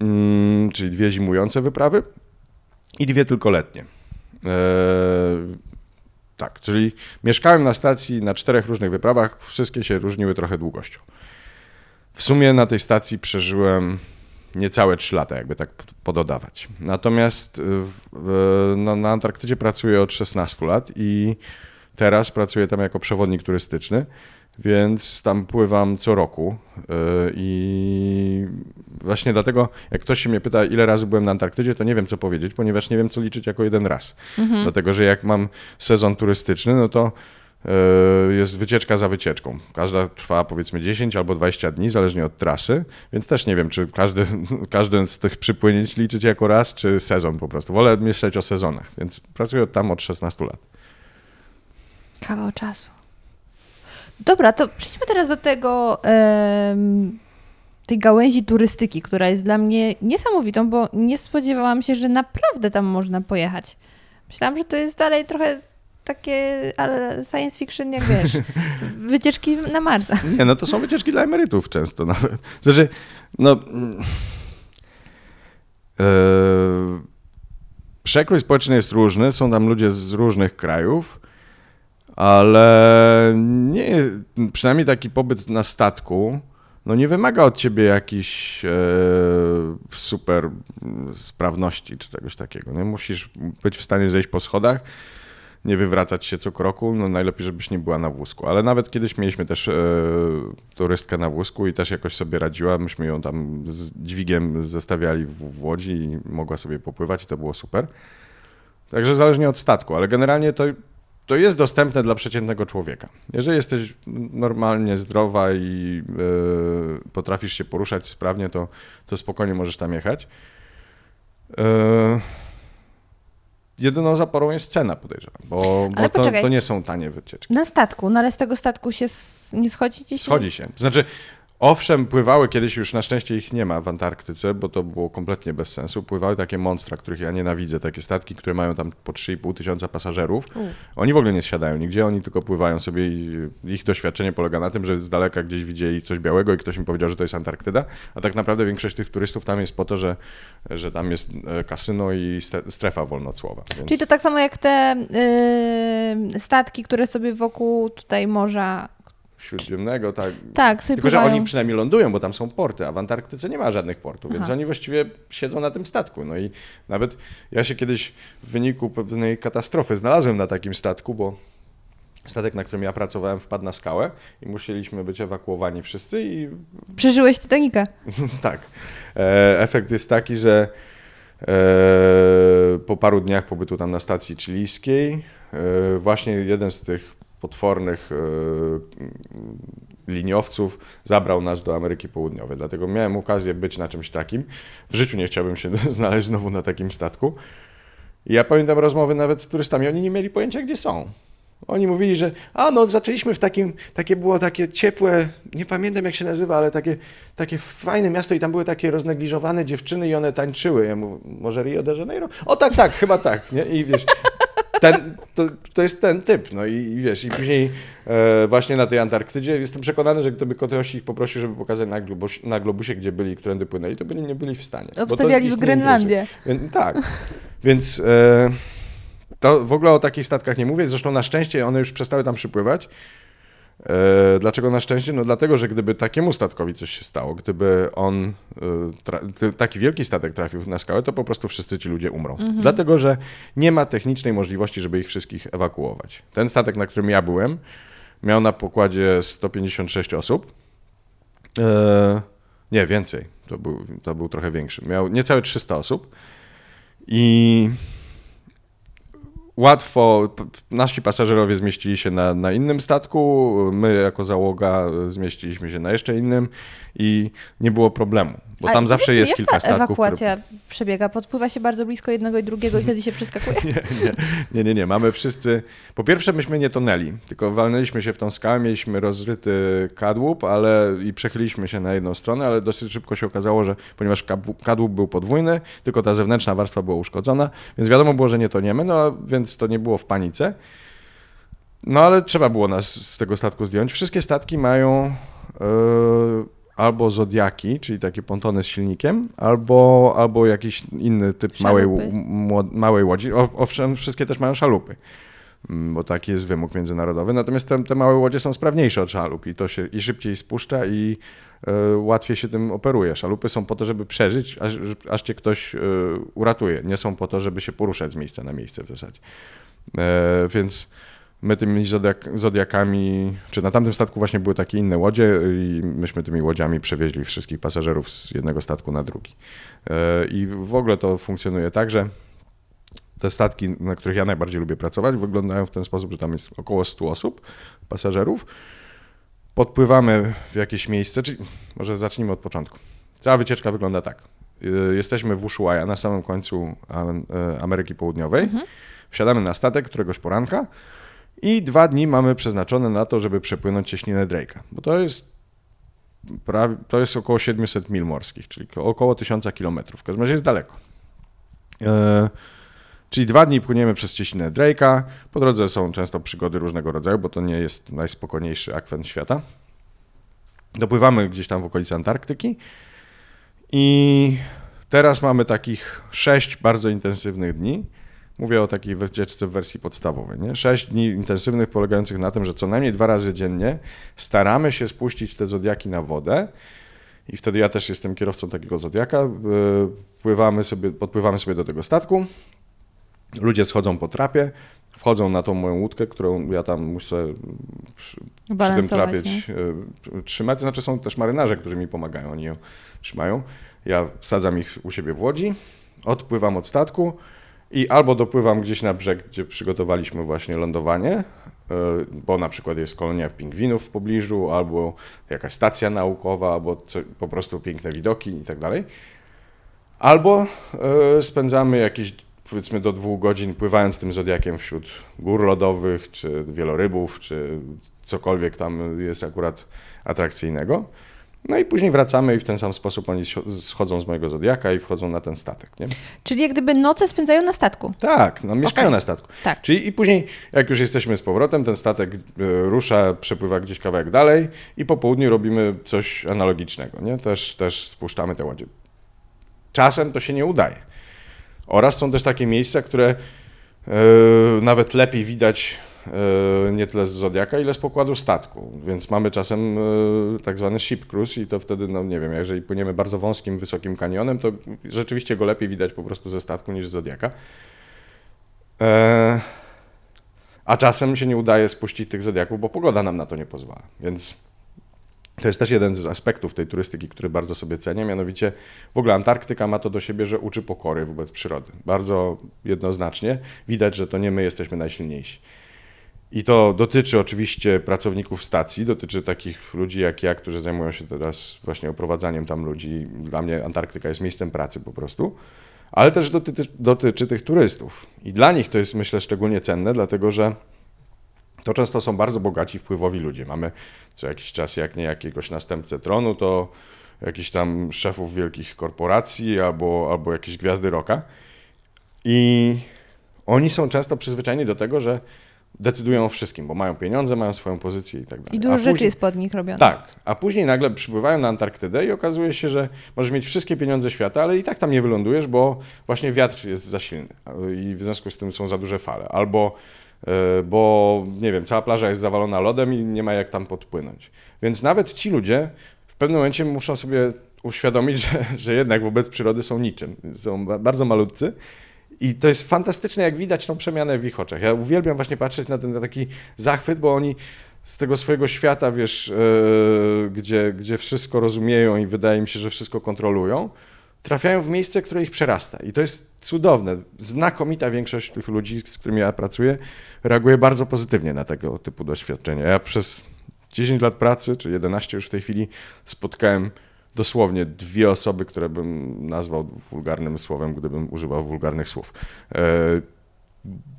Speaker 1: mm, czyli dwie zimujące wyprawy i dwie tylko letnie. Eee, tak, czyli mieszkałem na stacji na czterech różnych wyprawach, wszystkie się różniły trochę długością. W sumie na tej stacji przeżyłem niecałe 3 lata, jakby tak pododawać. Natomiast y, w, w, no, na Antarktydzie pracuję od 16 lat i teraz pracuję tam jako przewodnik turystyczny, więc tam pływam co roku. y, I właśnie dlatego, jak ktoś się mnie pyta, ile razy byłem na Antarktydzie, to nie wiem, co powiedzieć, ponieważ nie wiem, co liczyć jako jeden raz. Dlatego, że jak mam sezon turystyczny, no to y, jest wycieczka za wycieczką. Każda trwa powiedzmy 10 albo 20 dni, zależnie od trasy, więc też nie wiem, czy każdy, każdy z tych przypłynięć liczyć jako raz, czy sezon po prostu. Wolę myśleć o sezonach, więc pracuję tam od 16 lat.
Speaker 2: Kawał czasu. Dobra, to przejdźmy teraz do tego, tej gałęzi turystyki, która jest dla mnie niesamowitą, bo nie spodziewałam się, że naprawdę tam można pojechać. Myślałam, że to jest dalej trochę takie science fiction, jak wiesz, wycieczki na Marsa.
Speaker 1: Nie, no to są wycieczki dla emerytów często nawet. Znaczy, no... e, przekrój społeczny jest różny, są tam ludzie z różnych krajów, ale nie, przynajmniej taki pobyt na statku, no nie wymaga od ciebie jakiejś e, super sprawności czy czegoś takiego. Nie? Musisz być w stanie zejść po schodach, nie wywracać się co kroku, no najlepiej, żebyś nie była na wózku. Ale nawet kiedyś mieliśmy też e, turystkę na wózku i też jakoś sobie radziła. Myśmy ją tam z dźwigiem zestawiali w, w łodzi i mogła sobie popływać i to było super. Także zależnie od statku, ale generalnie to, to jest dostępne dla przeciętnego człowieka. Jeżeli jesteś normalnie zdrowa i e, potrafisz się poruszać sprawnie, to, to spokojnie możesz tam jechać. E, Jedyną zaporą jest cena, podejrzewam, bo, bo to, to nie są tanie wycieczki.
Speaker 2: Na statku, no ale z tego statku się nie schodzi gdzieś?
Speaker 1: Schodzi się. Znaczy, owszem, pływały kiedyś, już na szczęście ich nie ma w Antarktyce, bo to było kompletnie bez sensu. Pływały takie monstra, których ja nienawidzę, takie statki, które mają tam po 3,5 tysiąca pasażerów.
Speaker 2: U.
Speaker 1: Oni w ogóle nie siadają nigdzie, oni tylko pływają sobie i ich doświadczenie polega na tym, że z daleka gdzieś widzieli coś białego i ktoś im powiedział, że to jest Antarktyda, a tak naprawdę większość tych turystów tam jest po to, że, że tam jest e, kasyno i strefa wolnocłowa. Więc...
Speaker 2: Czyli to tak samo jak te y, statki, które sobie wokół tutaj morza.
Speaker 1: Śródziemnego, tak.
Speaker 2: Tak,
Speaker 1: Tylko, że
Speaker 2: pływają.
Speaker 1: oni przynajmniej lądują, bo tam są porty, a w Antarktyce nie ma żadnych portów, więc
Speaker 2: Aha.
Speaker 1: oni właściwie siedzą na tym statku. No i nawet ja się kiedyś w wyniku pewnej katastrofy znalazłem na takim statku, bo statek, na którym ja pracowałem, wpadł na skałę i musieliśmy być ewakuowani wszyscy i
Speaker 2: Przeżyłeś Titanica.
Speaker 1: tak. E, efekt jest taki, że e, po paru dniach pobytu tam na stacji chilijskiej e, właśnie jeden z tych potwornych e, liniowców zabrał nas do Ameryki Południowej. Dlatego miałem okazję być na czymś takim. W życiu nie chciałbym się znaleźć znowu na takim statku. I ja pamiętam rozmowy nawet z turystami, oni nie mieli pojęcia, gdzie są. Oni mówili, że a no zaczęliśmy w takim, takie było takie ciepłe, nie pamiętam jak się nazywa, ale takie, takie fajne miasto i tam były takie roznegliżowane dziewczyny i one tańczyły. Ja mówię, może Rio de Janeiro? O tak, tak, chyba tak. Nie? I wiesz, ten, to, to jest ten typ. No i, i wiesz, i później e, właśnie na tej Antarktydzie jestem przekonany, że gdyby ktoś ich poprosił, żeby pokazać na, globus, na globusie, gdzie byli którędy płynęli, to byli, nie byli w stanie.
Speaker 2: Obstawiali w Grenlandię.
Speaker 1: Więc, tak, więc... E, to w ogóle o takich statkach nie mówię, zresztą na szczęście one już przestały tam przypływać. E, dlaczego na szczęście? No dlatego, że gdyby takiemu statkowi coś się stało, gdyby on, e, taki wielki statek trafił na skałę, to po prostu wszyscy ci ludzie umrą. Mhm. Dlatego, że nie ma technicznej możliwości, żeby ich wszystkich ewakuować. Ten statek, na którym ja byłem, miał na pokładzie 156 osób. E, nie, więcej. To był, to był trochę większy. Miał niecałe 300 osób. I łatwo nasi pasażerowie zmieścili się na, na innym statku, my jako załoga zmieściliśmy się na jeszcze innym i nie było problemu, bo tam zawsze jest kilka statków.
Speaker 2: ewakuacja które... przebiega? Podpływa się bardzo blisko jednego i drugiego i wtedy się przeskakuje?
Speaker 1: nie, nie, nie, nie, nie. Mamy wszyscy... Po pierwsze myśmy nie tonęli, tylko walnęliśmy się w tą skałę, mieliśmy rozryty kadłub ale i przechyliliśmy się na jedną stronę, ale dosyć szybko się okazało, że ponieważ kadłub był podwójny, tylko ta zewnętrzna warstwa była uszkodzona, więc wiadomo było, że nie toniemy, no więc to nie było w panice. No ale trzeba było nas z tego statku zdjąć. Wszystkie statki mają... Yy albo zodiaki, czyli takie pontony z silnikiem, albo, albo jakiś inny typ małej, małej łodzi. O, owszem, wszystkie też mają szalupy, bo taki jest wymóg międzynarodowy. Natomiast te, te małe łodzie są sprawniejsze od szalup i to się i szybciej spuszcza i y, łatwiej się tym operuje. Szalupy są po to, żeby przeżyć, aż, aż cię ktoś y, uratuje. Nie są po to, żeby się poruszać z miejsca na miejsce w zasadzie. Y, więc my tymi zodiak zodiakami, czy na tamtym statku właśnie były takie inne łodzie i myśmy tymi łodziami przewieźli wszystkich pasażerów z jednego statku na drugi. I w ogóle to funkcjonuje tak, że te statki, na których ja najbardziej lubię pracować, wyglądają w ten sposób, że tam jest około 100 osób, pasażerów. Podpływamy w jakieś miejsce, czyli może zacznijmy od początku. Cała wycieczka wygląda tak. E, jesteśmy w Ushuaia, na samym końcu e, Ameryki Południowej. Mhm. Wsiadamy na statek któregoś poranka, i dwa dni mamy przeznaczone na to, żeby przepłynąć cieśninę Drake'a, bo to jest, prawie, to jest około 700 mil morskich, czyli około 1000 kilometrów. W każdym razie jest daleko. E, czyli dwa dni płyniemy przez cieśninę Drake'a. Po drodze są często przygody różnego rodzaju, bo to nie jest najspokojniejszy akwen świata. Dopływamy gdzieś tam w okolicy Antarktyki i teraz mamy takich sześć bardzo intensywnych dni Mówię o takiej wycieczce w wersji podstawowej. Nie? Sześć dni intensywnych polegających na tym, że co najmniej dwa razy dziennie staramy się spuścić te zodiaki na wodę. I wtedy ja też jestem kierowcą takiego zodiaka. E, pływamy sobie, podpływamy sobie do tego statku. Ludzie schodzą po trapie, wchodzą na tą moją łódkę, którą ja tam muszę przy, przy tym trapie e, trzymać. To znaczy są też marynarze, którzy mi pomagają, oni ją trzymają. Ja wsadzam ich u siebie w łodzi, odpływam od statku i albo dopływam gdzieś na brzeg, gdzie przygotowaliśmy właśnie lądowanie, e, bo na przykład jest kolonia pingwinów w pobliżu, albo jakaś stacja naukowa, albo po prostu piękne widoki i tak dalej. Albo e, spędzamy jakieś powiedzmy do dwóch godzin pływając tym zodiakiem wśród gór lodowych, czy wielorybów, czy cokolwiek tam jest akurat atrakcyjnego. No i później wracamy i w ten sam sposób oni schodzą z mojego zodiaka i wchodzą na ten statek. Nie?
Speaker 2: Czyli jak gdyby noce spędzają na statku.
Speaker 1: Tak, no mieszkają okay. na statku. Tak. Czyli i później, jak już jesteśmy z powrotem, ten statek e, rusza, przepływa gdzieś kawałek dalej i po południu robimy coś analogicznego. Nie? Też, też spuszczamy te łodzie. Czasem to się nie udaje. Oraz są też takie miejsca, które yy, nawet lepiej widać E, nie tyle z Zodiaka, ile z pokładu statku, więc mamy czasem e, tak zwany ship cruise i to wtedy, no nie wiem, jeżeli płyniemy bardzo wąskim, wysokim kanionem, to rzeczywiście go lepiej widać po prostu ze statku niż z Zodiaka. E, a czasem się nie udaje spuścić tych Zodiaków, bo pogoda nam na to nie pozwala, więc to jest też jeden z aspektów tej turystyki, który bardzo sobie cenię, mianowicie w ogóle Antarktyka ma to do siebie, że uczy pokory wobec przyrody. Bardzo jednoznacznie widać, że to nie my jesteśmy najsilniejsi. I to dotyczy oczywiście pracowników stacji, dotyczy takich ludzi jak ja, którzy zajmują się teraz właśnie oprowadzaniem tam ludzi. Dla mnie Antarktyka jest miejscem pracy po prostu, ale też dotyczy, dotyczy tych turystów. I dla nich to jest myślę szczególnie cenne, dlatego że to często są bardzo bogaci, wpływowi ludzie. Mamy co jakiś czas, jak nie jakiegoś następcę tronu, to jakiś tam szefów wielkich korporacji albo, albo jakieś gwiazdy roka. I oni są często przyzwyczajeni do tego, że decydują o wszystkim, bo mają pieniądze, mają swoją pozycję i tak dalej.
Speaker 2: I dużo
Speaker 1: A
Speaker 2: rzeczy
Speaker 1: później-
Speaker 2: jest pod nich robione.
Speaker 1: Tak, a później nagle przypływają na Antarktydę i okazuje się, że możesz mieć wszystkie pieniądze świata, ale i tak tam nie wylądujesz, bo właśnie wiatr jest za silny i w związku z tym są za duże fale. Albo bo, nie wiem, cała plaża jest zawalona lodem i nie ma jak tam podpłynąć. Więc nawet ci ludzie w pewnym momencie muszą sobie uświadomić, że, że jednak wobec przyrody są niczym. Są ba- bardzo malutcy. I to jest fantastyczne, jak widać tą przemianę w ich oczach. Ja uwielbiam właśnie patrzeć na ten na taki zachwyt, bo oni z tego swojego świata, wiesz, e, gdzie, gdzie wszystko rozumieją i wydaje mi się, że wszystko kontrolują, trafiają w miejsce, które ich przerasta. I to jest cudowne. Znakomita większość tych ludzi, z którymi ja pracuję, reaguje bardzo pozytywnie na tego typu doświadczenia. Ja przez 10 lat pracy, czy 11 już w tej chwili, spotkałem dosłownie dwie osoby, które bym nazwał wulgarnym słowem, gdybym używał wulgarnych słów. E,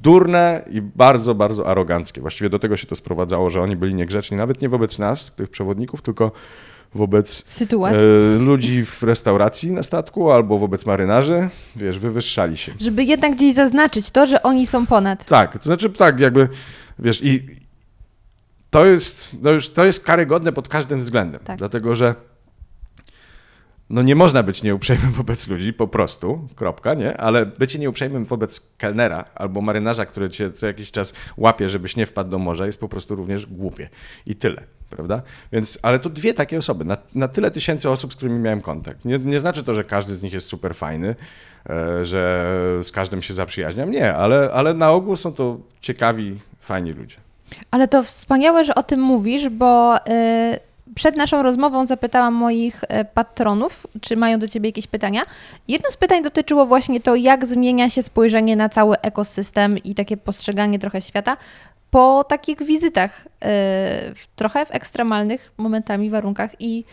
Speaker 1: durne i bardzo, bardzo aroganckie. Właściwie do tego się to sprowadzało, że oni byli niegrzeczni nawet nie wobec nas, tych przewodników, tylko wobec e, ludzi w restauracji na statku albo wobec marynarzy. Wiesz, wywyższali się.
Speaker 2: Żeby jednak gdzieś zaznaczyć to, że oni są ponad.
Speaker 1: Tak, to znaczy tak, jakby, wiesz, i to jest, no już, to jest karygodne pod każdym względem,
Speaker 2: Tak.
Speaker 1: dlatego że no nie można być nieuprzejmym wobec ludzi, po prostu, kropka, nie? Ale bycie nieuprzejmym wobec kelnera albo marynarza, który cię co jakiś czas łapie, żebyś nie wpadł do morza, jest po prostu również głupie. I tyle, prawda? Więc, ale to dwie takie osoby, na, na tyle tysięcy osób, z którymi miałem kontakt. Nie, nie znaczy to, że każdy z nich jest super fajny, e, że z każdym się zaprzyjaźniam, nie, ale, ale na ogół są to ciekawi, fajni ludzie.
Speaker 2: Ale to wspaniałe, że o tym mówisz, bo y, przed naszą rozmową zapytałam moich y, patronów, czy mają do Ciebie jakieś pytania. Jedno z pytań dotyczyło właśnie to, jak zmienia się spojrzenie na cały ekosystem i takie postrzeganie trochę świata po takich wizytach, y, trochę w ekstremalnych momentami warunkach i,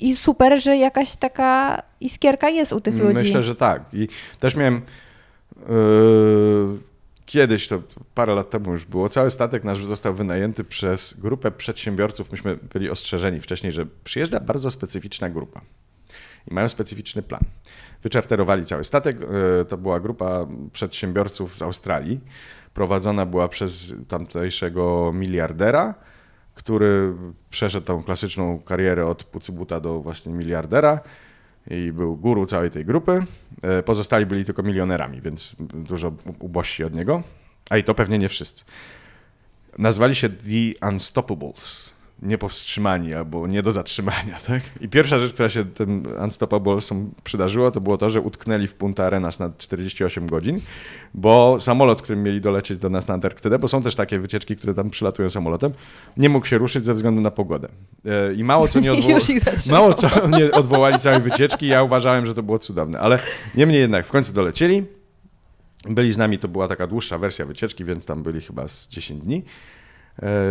Speaker 2: i super, że jakaś taka iskierka jest u tych ludzi.
Speaker 1: Myślę, że tak. I też miałem yy, kiedyś, to parę lat temu już było, cały statek nasz został wynajęty przez grupę przedsiębiorców. Myśmy byli ostrzeżeni wcześniej, że przyjeżdża bardzo specyficzna grupa i mają specyficzny plan. Wyczarterowali cały statek. yy, To była grupa przedsiębiorców z Australii. Prowadzona była przez tamtejszego miliardera, który przeszedł tą klasyczną karierę od pucybuta do właśnie miliardera i był guru całej tej grupy. E, Pozostali byli tylko milionerami, więc dużo ubożsi od niego. A i to pewnie nie wszyscy. Nazwali się The Unstoppables. Niepowstrzymani albo nie do zatrzymania. Tak? I pierwsza rzecz, która się tym Unstoppablesom przydarzyła, to było to, że utknęli w Punta Arenas na 48 godzin, bo samolot, którym mieli dolecieć do nas na Antarktydę, bo są też takie wycieczki, które tam przylatują samolotem, nie mógł się ruszyć ze względu na pogodę. E, I mało co nie
Speaker 2: zatrzymał.
Speaker 1: Mało co nie odwołali całej wycieczki, ja uważałem, że to było cudowne, ale niemniej jednak w końcu dolecieli. Byli z nami, to była taka dłuższa wersja wycieczki, więc tam byli chyba z 10 dni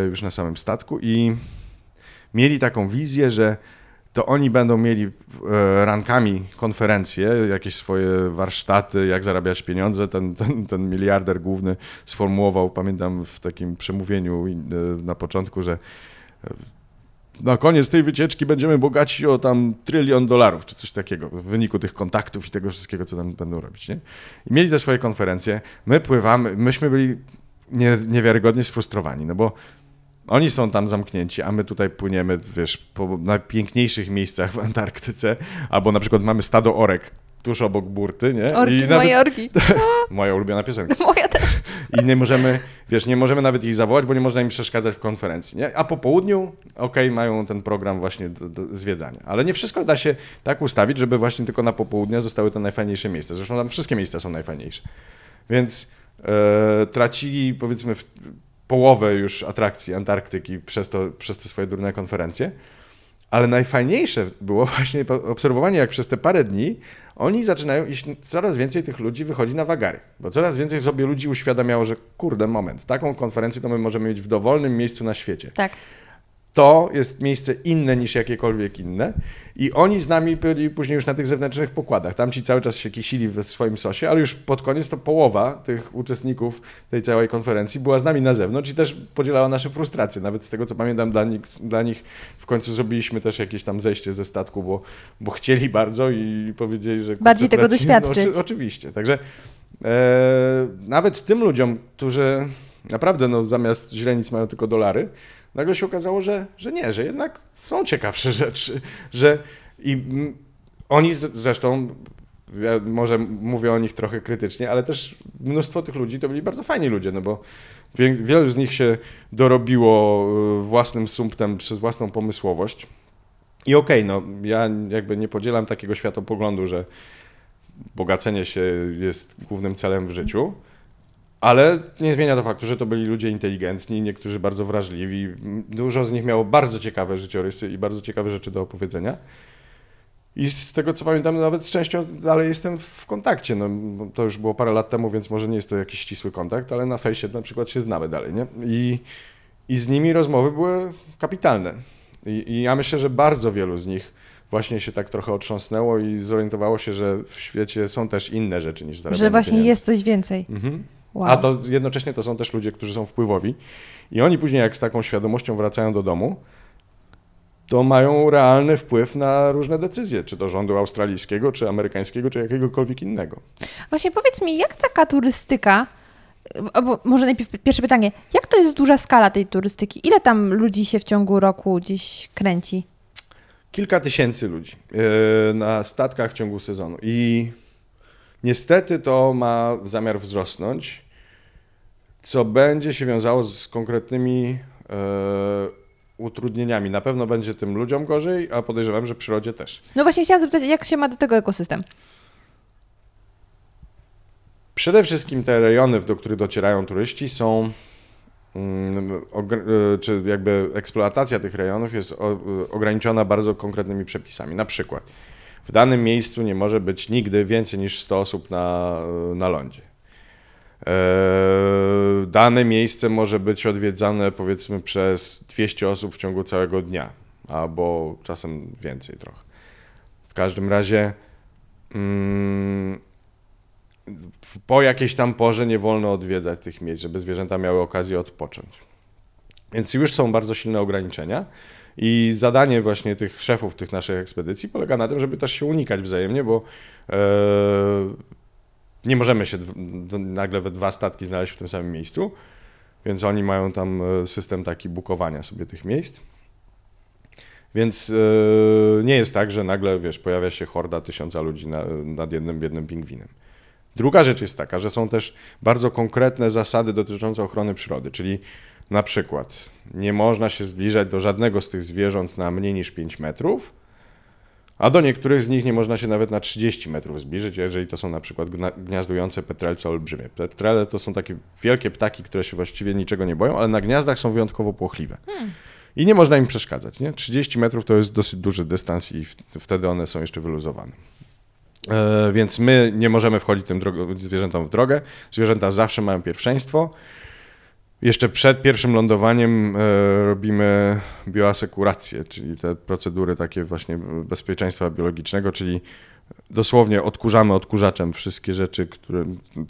Speaker 1: już na samym statku i mieli taką wizję, że to oni będą mieli e, rankami konferencje, jakieś swoje warsztaty, jak zarabiać pieniądze. Ten, ten, ten miliarder główny sformułował, pamiętam w takim przemówieniu e, na początku, że e, na koniec tej wycieczki będziemy bogaci o tam trylion dolarów, czy coś takiego, w wyniku tych kontaktów i tego wszystkiego, co tam będą robić. Nie? I mieli te swoje konferencje, my pływamy, myśmy byli nie, niewiarygodnie sfrustrowani, no bo oni są tam zamknięci, a my tutaj płyniemy, wiesz, po najpiękniejszych miejscach w Antarktyce, albo na przykład mamy stado orek tuż obok burty, nie?
Speaker 2: Orki z
Speaker 1: nawet-
Speaker 2: mojej orki.
Speaker 1: Moja ulubiona piosenka.
Speaker 2: Moja też.
Speaker 1: I nie możemy, wiesz, nie możemy nawet ich zawołać, bo nie można im przeszkadzać w konferencji, nie? A po południu, okej, mają ten program właśnie do, do zwiedzania. Ale nie wszystko da się tak ustawić, żeby właśnie tylko na popołudnia zostały to najfajniejsze miejsca. Zresztą tam wszystkie miejsca są najfajniejsze. Więc tracili, powiedzmy, połowę już atrakcji Antarktyki przez, to, przez te swoje durne konferencje. Ale najfajniejsze było właśnie obserwowanie, jak przez te parę dni oni zaczynają iść, coraz więcej tych ludzi wychodzi na wagary. Bo coraz więcej sobie ludzi uświadamiało, że kurde, moment, taką konferencję to my możemy mieć w dowolnym miejscu na świecie.
Speaker 2: Tak.
Speaker 1: To jest miejsce inne niż jakiekolwiek inne. I oni z nami byli później już na tych zewnętrznych pokładach. Tam ci cały czas się kisili w swoim sosie, ale już pod koniec to połowa tych uczestników tej całej konferencji była z nami na zewnątrz i też podzielała nasze frustracje. Nawet z tego, co pamiętam, dla nich, dla nich w końcu zrobiliśmy też jakieś tam zejście ze statku, bo, bo chcieli bardzo i powiedzieli, że...
Speaker 2: Bardziej tego
Speaker 1: tracimy-
Speaker 2: doświadczyć.
Speaker 1: No, oczy, oczywiście. Także e, nawet tym ludziom, którzy naprawdę, no zamiast źrenic mają tylko dolary, nagle się okazało, że, że nie, że jednak są ciekawsze rzeczy, że i oni zresztą, ja może mówię o nich trochę krytycznie, ale też mnóstwo tych ludzi to byli bardzo fajni ludzie, no bo wielu z nich się dorobiło y, własnym sumptem przez własną pomysłowość. I okej, okay, no ja jakby nie podzielam takiego światopoglądu, że bogacenie się jest głównym celem w życiu, ale nie zmienia to faktu, że to byli ludzie inteligentni, niektórzy bardzo wrażliwi. Dużo z nich miało bardzo ciekawe życiorysy i bardzo ciekawe rzeczy do opowiedzenia. I z tego co pamiętam, nawet z częścią dalej jestem w kontakcie. No, to już było parę lat temu, więc może nie jest to jakiś ścisły kontakt, ale na fejsie na przykład się znamy dalej. Nie? I, I z nimi rozmowy były kapitalne. I, I ja myślę, że bardzo wielu z nich właśnie się tak trochę otrząsnęło i zorientowało się, że w świecie są też inne rzeczy niż zarabianie
Speaker 2: Że właśnie
Speaker 1: pieniędzy.
Speaker 2: jest coś więcej. Mhm.
Speaker 1: Wow. A to jednocześnie to są też ludzie, którzy są wpływowi i oni później jak z taką świadomością wracają do domu, to mają realny wpływ na różne decyzje, czy to rządu australijskiego, czy amerykańskiego, czy jakiegokolwiek innego.
Speaker 2: Właśnie powiedz mi, jak taka turystyka, albo może najpierw pierwsze pytanie, jak to jest duża skala tej turystyki? Ile tam ludzi się w ciągu roku gdzieś kręci?
Speaker 1: Kilka tysięcy ludzi e, na statkach w ciągu sezonu i niestety to ma zamiar wzrosnąć, co będzie się wiązało z konkretnymi e, utrudnieniami. Na pewno będzie tym ludziom gorzej, a podejrzewam, że przyrodzie też.
Speaker 2: No właśnie chciałam zapytać, jak się ma do tego ekosystem?
Speaker 1: Przede wszystkim te rejony, do których docierają turyści, są mm, e, czy jakby eksploatacja tych rejonów jest ograniczona bardzo konkretnymi przepisami. Na przykład w danym miejscu nie może być nigdy więcej niż 100 osób na, na lądzie. E, dane miejsce może być odwiedzane powiedzmy przez 200 osób w ciągu całego dnia, albo czasem więcej trochę. W każdym razie mm, po jakiejś tam porze nie wolno odwiedzać tych miejsc, żeby zwierzęta miały okazję odpocząć. Więc już są bardzo silne ograniczenia. I zadanie właśnie tych szefów tych naszych ekspedycji polega na tym, żeby też się unikać wzajemnie, bo e, nie możemy się nagle we dwa statki znaleźć w tym samym miejscu, więc oni mają tam e, system taki bukowania sobie tych miejsc. Więc e, nie jest tak, że nagle, wiesz, pojawia się horda tysiąca ludzi na, nad jednym biednym pingwinem. Druga rzecz jest taka, że są też bardzo konkretne zasady dotyczące ochrony przyrody, czyli na przykład nie można się zbliżać do żadnego z tych zwierząt na mniej niż 5 metrów, a do niektórych z nich nie można się nawet na 30 metrów zbliżyć, jeżeli to są na przykład gniazdujące petrelce olbrzymie. Petrele to są takie wielkie ptaki, które się właściwie niczego nie boją, ale na gniazdach są wyjątkowo płochliwe. Hmm. I nie można im przeszkadzać. Nie? 30 metrów to jest dosyć duży dystans i wtedy one są jeszcze wyluzowane. E, więc my nie możemy wchodzić tym zwierzętom w drogę. Zwierzęta zawsze mają pierwszeństwo. Jeszcze przed pierwszym lądowaniem e, robimy bioasekurację, czyli te procedury takie właśnie bezpieczeństwa biologicznego, czyli dosłownie odkurzamy odkurzaczem wszystkie rzeczy, które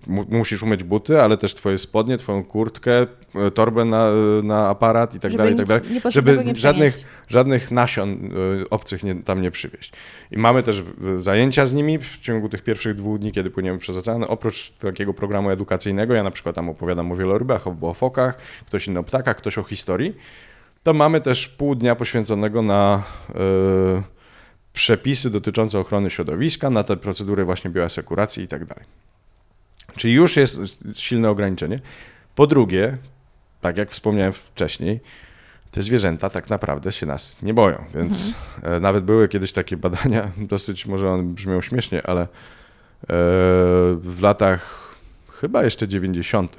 Speaker 1: musisz umyć buty, ale też twoje spodnie, twoją kurtkę, e, torbę na, na aparat i tak dalej, i tak dalej, żeby żadnych, żadnych nasion e, obcych nie, tam nie przywieźć. I mamy też zajęcia z nimi w ciągu tych pierwszych dwóch dni, kiedy płyniemy przez ocean. Oprócz takiego programu edukacyjnego, ja na przykład tam opowiadam o wielorybach, o fokach, ktoś inny o ptakach, ktoś o historii, to mamy też pół dnia poświęconego na yy, przepisy dotyczące ochrony środowiska, na te procedury właśnie bioasekuracji i tak dalej. Czyli już jest silne ograniczenie. Po drugie, tak jak wspomniałem wcześniej, te zwierzęta tak naprawdę się nas nie boją, więc mhm. E, nawet były kiedyś takie badania, dosyć może one brzmią śmiesznie, ale e, w latach chyba jeszcze 90.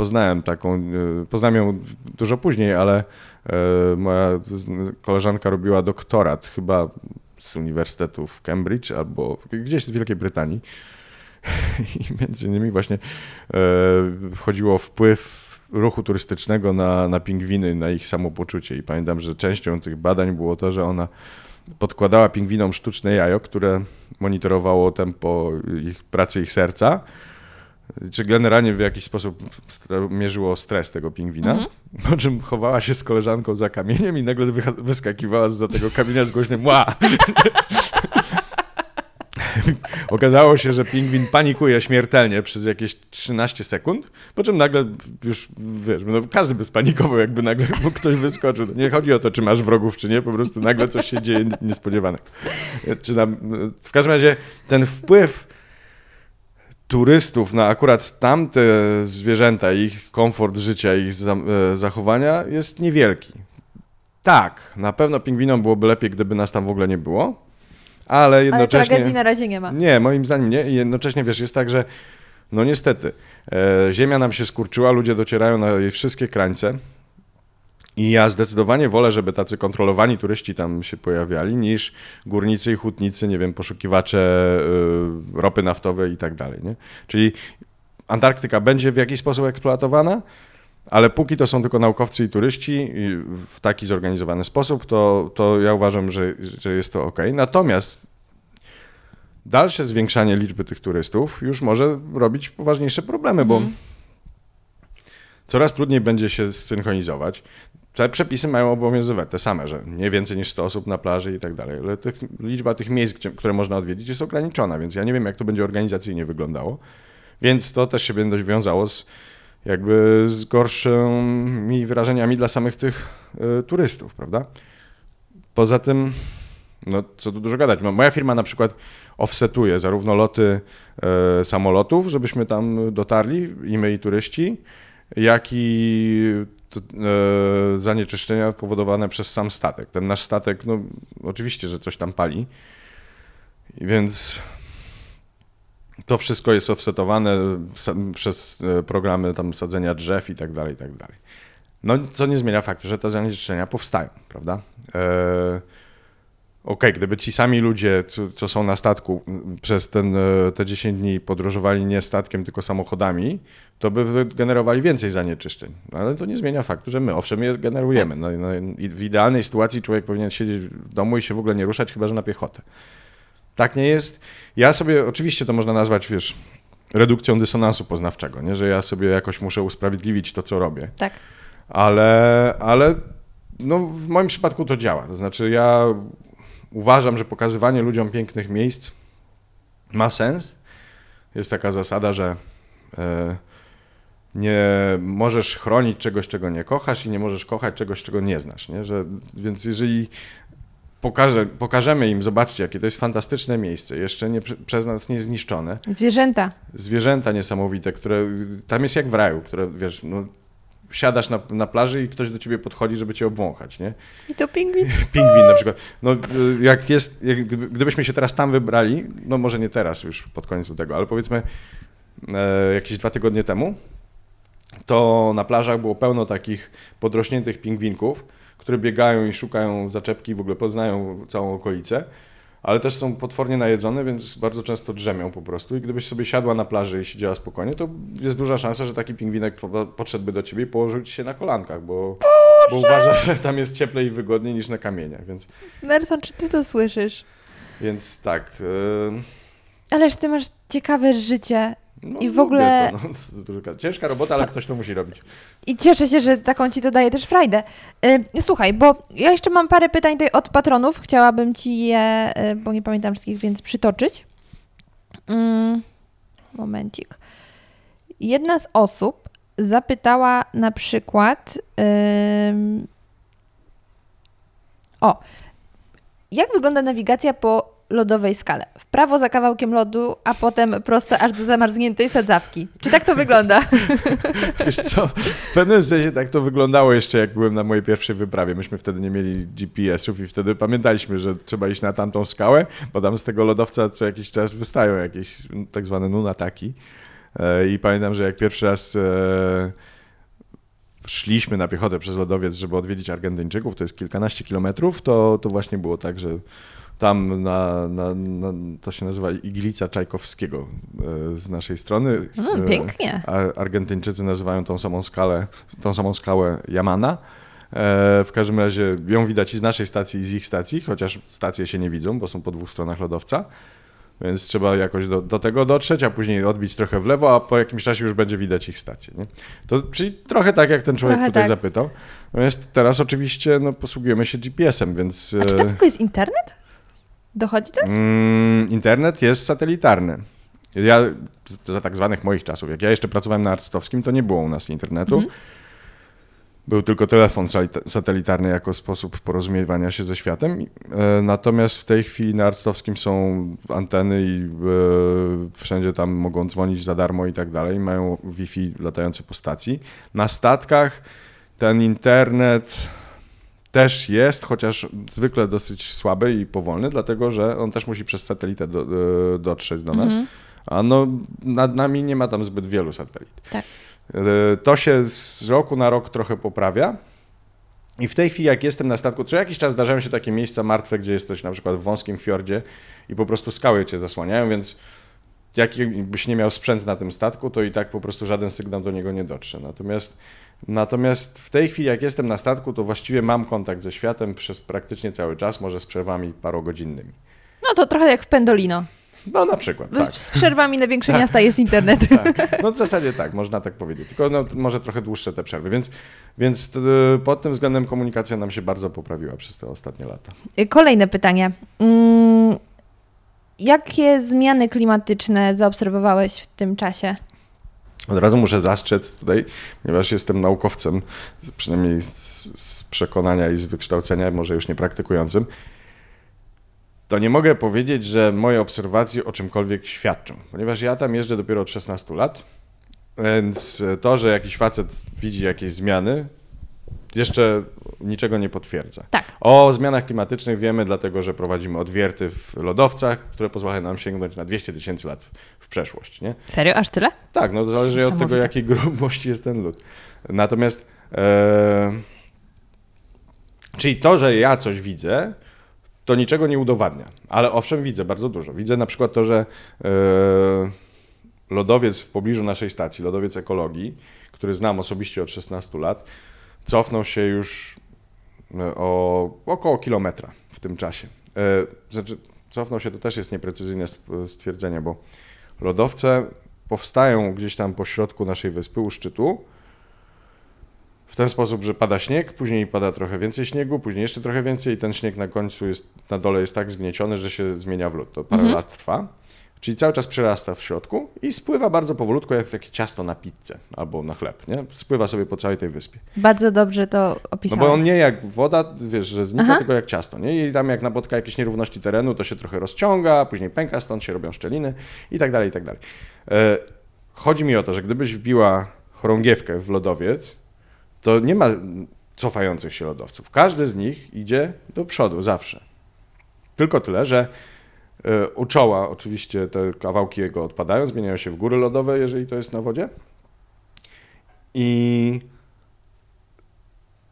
Speaker 1: E, poznałem taką, poznałem ją dużo później, ale moja koleżanka robiła doktorat chyba z Uniwersytetu w Cambridge albo gdzieś z Wielkiej Brytanii. I między innymi właśnie chodziło o wpływ ruchu turystycznego na, na pingwiny, na ich samopoczucie. I pamiętam, że częścią tych badań było to, że ona podkładała pingwinom sztuczne jajo, które monitorowało tempo ich pracy ich serca, czy generalnie w jakiś sposób mierzyło stres tego pingwina, -hmm. po czym chowała się z koleżanką za kamieniem i nagle wyskakiwała za tego kamienia z głośnym ła. okazało się, że pingwin panikuje śmiertelnie przez jakieś 13 sekund, po czym nagle już, wiesz, no każdy by spanikował, jakby nagle ktoś wyskoczył. Nie chodzi o to, czy masz wrogów, czy nie, po prostu nagle coś się dzieje niespodziewanego. Czy tam, w każdym razie ten wpływ turystów na akurat tamte zwierzęta, ich komfort życia, ich e, zachowania jest niewielki. Tak, na pewno pingwinom byłoby lepiej, gdyby nas tam w ogóle nie było, ale jednocześnie... Ale
Speaker 2: tragedii na razie nie ma.
Speaker 1: Nie, moim zdaniem nie i jednocześnie, wiesz, jest tak, że no niestety, e, ziemia nam się skurczyła, ludzie docierają na jej wszystkie krańce, i ja zdecydowanie wolę, żeby tacy kontrolowani turyści tam się pojawiali, niż górnicy i hutnicy, nie wiem, poszukiwacze y, ropy naftowej i tak dalej. Nie? Czyli Antarktyka będzie w jakiś sposób eksploatowana, ale póki to są tylko naukowcy i turyści w taki zorganizowany sposób, to, to ja uważam, że, że jest to ok. Natomiast dalsze zwiększanie liczby tych turystów już może robić poważniejsze problemy, bo mm. coraz trudniej będzie się zsynchronizować te przepisy mają obowiązywać te same, że nie więcej niż 100 osób na plaży i tak dalej, ale tych, liczba tych miejsc, które można odwiedzić jest ograniczona, więc ja nie wiem, jak to będzie organizacyjnie wyglądało, więc to też się będzie wiązało z jakby z gorszymi wrażeniami dla samych tych y, turystów, prawda? Poza tym, no co tu dużo gadać, moja firma na przykład offsetuje zarówno loty y, samolotów, żebyśmy tam dotarli, i my i turyści, jak i e, zanieczyszczenia powodowane przez sam statek. Ten nasz statek, no oczywiście, że coś tam pali, więc to wszystko jest offsetowane przez e, programy tam sadzenia drzew i tak dalej, i tak dalej. No, co nie zmienia faktu, że te zanieczyszczenia powstają, prawda? E, okay, gdyby ci sami ludzie, co, co, są na statku, przez ten, e, te 10 dni podróżowali nie statkiem, tylko samochodami, to by generowali więcej zanieczyszczeń. Ale to nie zmienia faktu, że my owszem je generujemy. No, no, w idealnej sytuacji człowiek powinien siedzieć w domu i się w ogóle nie ruszać, chyba że na piechotę. Tak nie jest. Ja sobie, oczywiście to można nazwać, wiesz, redukcją dysonansu poznawczego, nie? że ja sobie jakoś muszę usprawiedliwić to, co robię.
Speaker 2: Tak.
Speaker 1: Ale, ale no, w moim przypadku to działa. To znaczy ja uważam, że pokazywanie ludziom pięknych miejsc ma sens. Jest taka zasada, że e, nie możesz chronić czegoś, czego nie kochasz i nie możesz kochać czegoś, czego nie znasz. Nie? Że, więc jeżeli pokaże, pokażemy im, zobaczcie, jakie to jest fantastyczne miejsce, jeszcze nie, przez nas nie zniszczone.
Speaker 2: Zwierzęta.
Speaker 1: Zwierzęta niesamowite, które tam jest jak w raju, które wiesz, no, siadasz na, na plaży i ktoś do ciebie podchodzi, żeby cię obwąchać, nie?
Speaker 2: I to pingwin?
Speaker 1: Pingwin na przykład. No, jak jest, jak, gdybyśmy się teraz tam wybrali, no może nie teraz już pod koniec tego, ale powiedzmy e, jakieś dwa tygodnie temu, to na plażach było pełno takich podrośniętych pingwinków, które biegają i szukają zaczepki, w ogóle poznają całą okolicę ale też są potwornie najedzone, więc bardzo często drzemią po prostu. I gdybyś sobie siadła na plaży i siedziała spokojnie, to jest duża szansa, że taki pingwinek podszedłby do ciebie i położył ci się na kolankach, bo, bo uważa, że tam jest cieplej i wygodniej niż na kamieniach. Więc...
Speaker 2: Nerson, czy ty to słyszysz?
Speaker 1: Więc tak. Yy...
Speaker 2: Ależ ty masz ciekawe życie.
Speaker 1: No,
Speaker 2: I w ogóle.
Speaker 1: To, no. Ciężka robota, ale ktoś to musi robić.
Speaker 2: I cieszę się, że taką ci to daje też frajdę. Yy, słuchaj, bo ja jeszcze mam parę pytań tutaj od patronów. Chciałabym ci je, yy, bo nie pamiętam wszystkich, więc przytoczyć. Yy, momencik. Jedna z osób zapytała na przykład. o, jak wygląda nawigacja po lodowej skale. W prawo za kawałkiem lodu, a potem prosto aż do zamarzniętej sadzawki. Czy tak to wygląda?
Speaker 1: Wiesz co, w pewnym sensie tak to wyglądało jeszcze jak byłem na mojej pierwszej wyprawie. Myśmy wtedy nie mieli GPS-ów i wtedy pamiętaliśmy, że trzeba iść na tamtą skałę, bo tam z tego lodowca co jakiś czas wystają jakieś tak zwane nunataki. E, I pamiętam, że jak pierwszy raz e, szliśmy na piechotę przez lodowiec, żeby odwiedzić Argentyńczyków, to jest kilkanaście kilometrów, to, to właśnie było tak, że tam na, na, na, to się nazywa Iglica Czajkowskiego e, z naszej strony.
Speaker 2: Mm, pięknie.
Speaker 1: Argentyńczycy nazywają tą samą skalę, tą samą skałę Yamana. E, w każdym razie ją widać i z naszej stacji, i z ich stacji, chociaż stacje się nie widzą, bo są po dwóch stronach lodowca. Więc trzeba jakoś do, do tego dotrzeć, a później odbić trochę w lewo, a po jakimś czasie już będzie widać ich stację. Nie? To, czyli trochę tak, jak ten człowiek trochę tutaj tak. zapytał. Natomiast teraz oczywiście no, posługujemy się GPS-em, więc...
Speaker 2: A czy w ogóle jest internet? Dochodzi coś?
Speaker 1: Mm, internet jest satelitarny. Ja za tak zwanych moich czasów, jak ja jeszcze pracowałem na Arstowskim, to nie było u nas internetu.
Speaker 2: Mhm.
Speaker 1: Był tylko telefon satelitarny jako sposób porozumiewania się ze światem. E, Natomiast w tej chwili na Arstowskim są anteny i e, wszędzie tam mogą dzwonić za darmo i tak dalej. Mają Wi-Fi latające po stacji. Na statkach ten internet też jest, chociaż zwykle dosyć słaby i powolny, dlatego że on też musi przez satelitę do, e, dotrzeć do nas.
Speaker 2: Mhm.
Speaker 1: A no, nad nami nie ma tam zbyt wielu satelit.
Speaker 2: Tak.
Speaker 1: E, To się z roku na rok trochę poprawia. I w tej chwili, jak jestem na statku, co jakiś czas zdarzają się takie miejsca martwe, gdzie jesteś na przykład w wąskim fiordzie i po prostu skały cię zasłaniają, więc jakbyś nie miał sprzęt na tym statku, to i tak po prostu żaden sygnał do niego nie dotrze. Natomiast, natomiast w tej chwili, jak jestem na statku, to właściwie mam kontakt ze światem przez praktycznie cały czas, może z przerwami parogodzinnymi.
Speaker 2: No to trochę jak w Pendolino.
Speaker 1: No na przykład, tak.
Speaker 2: Z przerwami na większe miasta jest internet.
Speaker 1: Tak. No w zasadzie tak, można tak powiedzieć. Tylko no, może trochę dłuższe te przerwy. Więc, więc y, pod tym względem komunikacja nam się bardzo poprawiła przez te ostatnie lata.
Speaker 2: Kolejne pytanie. Mm, Jakie zmiany klimatyczne zaobserwowałeś w tym czasie?
Speaker 1: Od razu muszę zastrzec tutaj, ponieważ jestem naukowcem, przynajmniej z, z przekonania i z wykształcenia, może już nie praktykującym, to nie mogę powiedzieć, że moje obserwacje o czymkolwiek świadczą, ponieważ ja tam jeżdżę dopiero od 16 lat, więc to, że jakiś facet widzi jakieś zmiany, jeszcze niczego nie potwierdza.
Speaker 2: Tak.
Speaker 1: O zmianach klimatycznych wiemy, dlatego że prowadzimy odwierty w lodowcach, które pozwalają nam sięgnąć na 200 tysięcy lat w, przeszłość. Nie?
Speaker 2: Serio? Aż tyle?
Speaker 1: Tak, no zależy od tego, jakiej grubości jest ten lód. Natomiast, e, czyli to, że ja coś widzę, to niczego nie udowadnia. Ale owszem, widzę bardzo dużo. Widzę na przykład to, że e, lodowiec w pobliżu naszej stacji, lodowiec ekologii, który znam osobiście od 16 lat, cofnął się już e, o około kilometra w tym czasie. E, Znaczy, cofnął się to też jest nieprecyzyjne stwierdzenie, bo lodowce powstają gdzieś tam po środku naszej wyspy, u szczytu, w ten sposób, że pada śnieg, później pada trochę więcej śniegu, później jeszcze trochę więcej i ten śnieg na końcu jest, na dole jest tak zgnieciony, że się zmienia w lód. To parę
Speaker 2: Mhm.
Speaker 1: lat trwa. Czyli cały czas przyrasta w środku i spływa bardzo powolutku, jak takie ciasto na pizzę albo na chleb, nie? Spływa sobie po całej tej wyspie.
Speaker 2: Bardzo dobrze to
Speaker 1: No
Speaker 2: opisałeś.
Speaker 1: bo on nie jak woda, wiesz, że znika,
Speaker 2: Aha.
Speaker 1: tylko jak ciasto, nie? I tam jak napotka jakieś nierówności terenu, to się trochę rozciąga, później pęka, stąd się robią szczeliny i tak dalej, i tak dalej. E, Chodzi mi o to, że gdybyś wbiła chorągiewkę w lodowiec, to nie ma cofających się lodowców. Każdy z nich idzie do przodu zawsze. Tylko tyle, że u czoła oczywiście te kawałki jego odpadają, zmieniają się w góry lodowe, jeżeli to jest na wodzie. I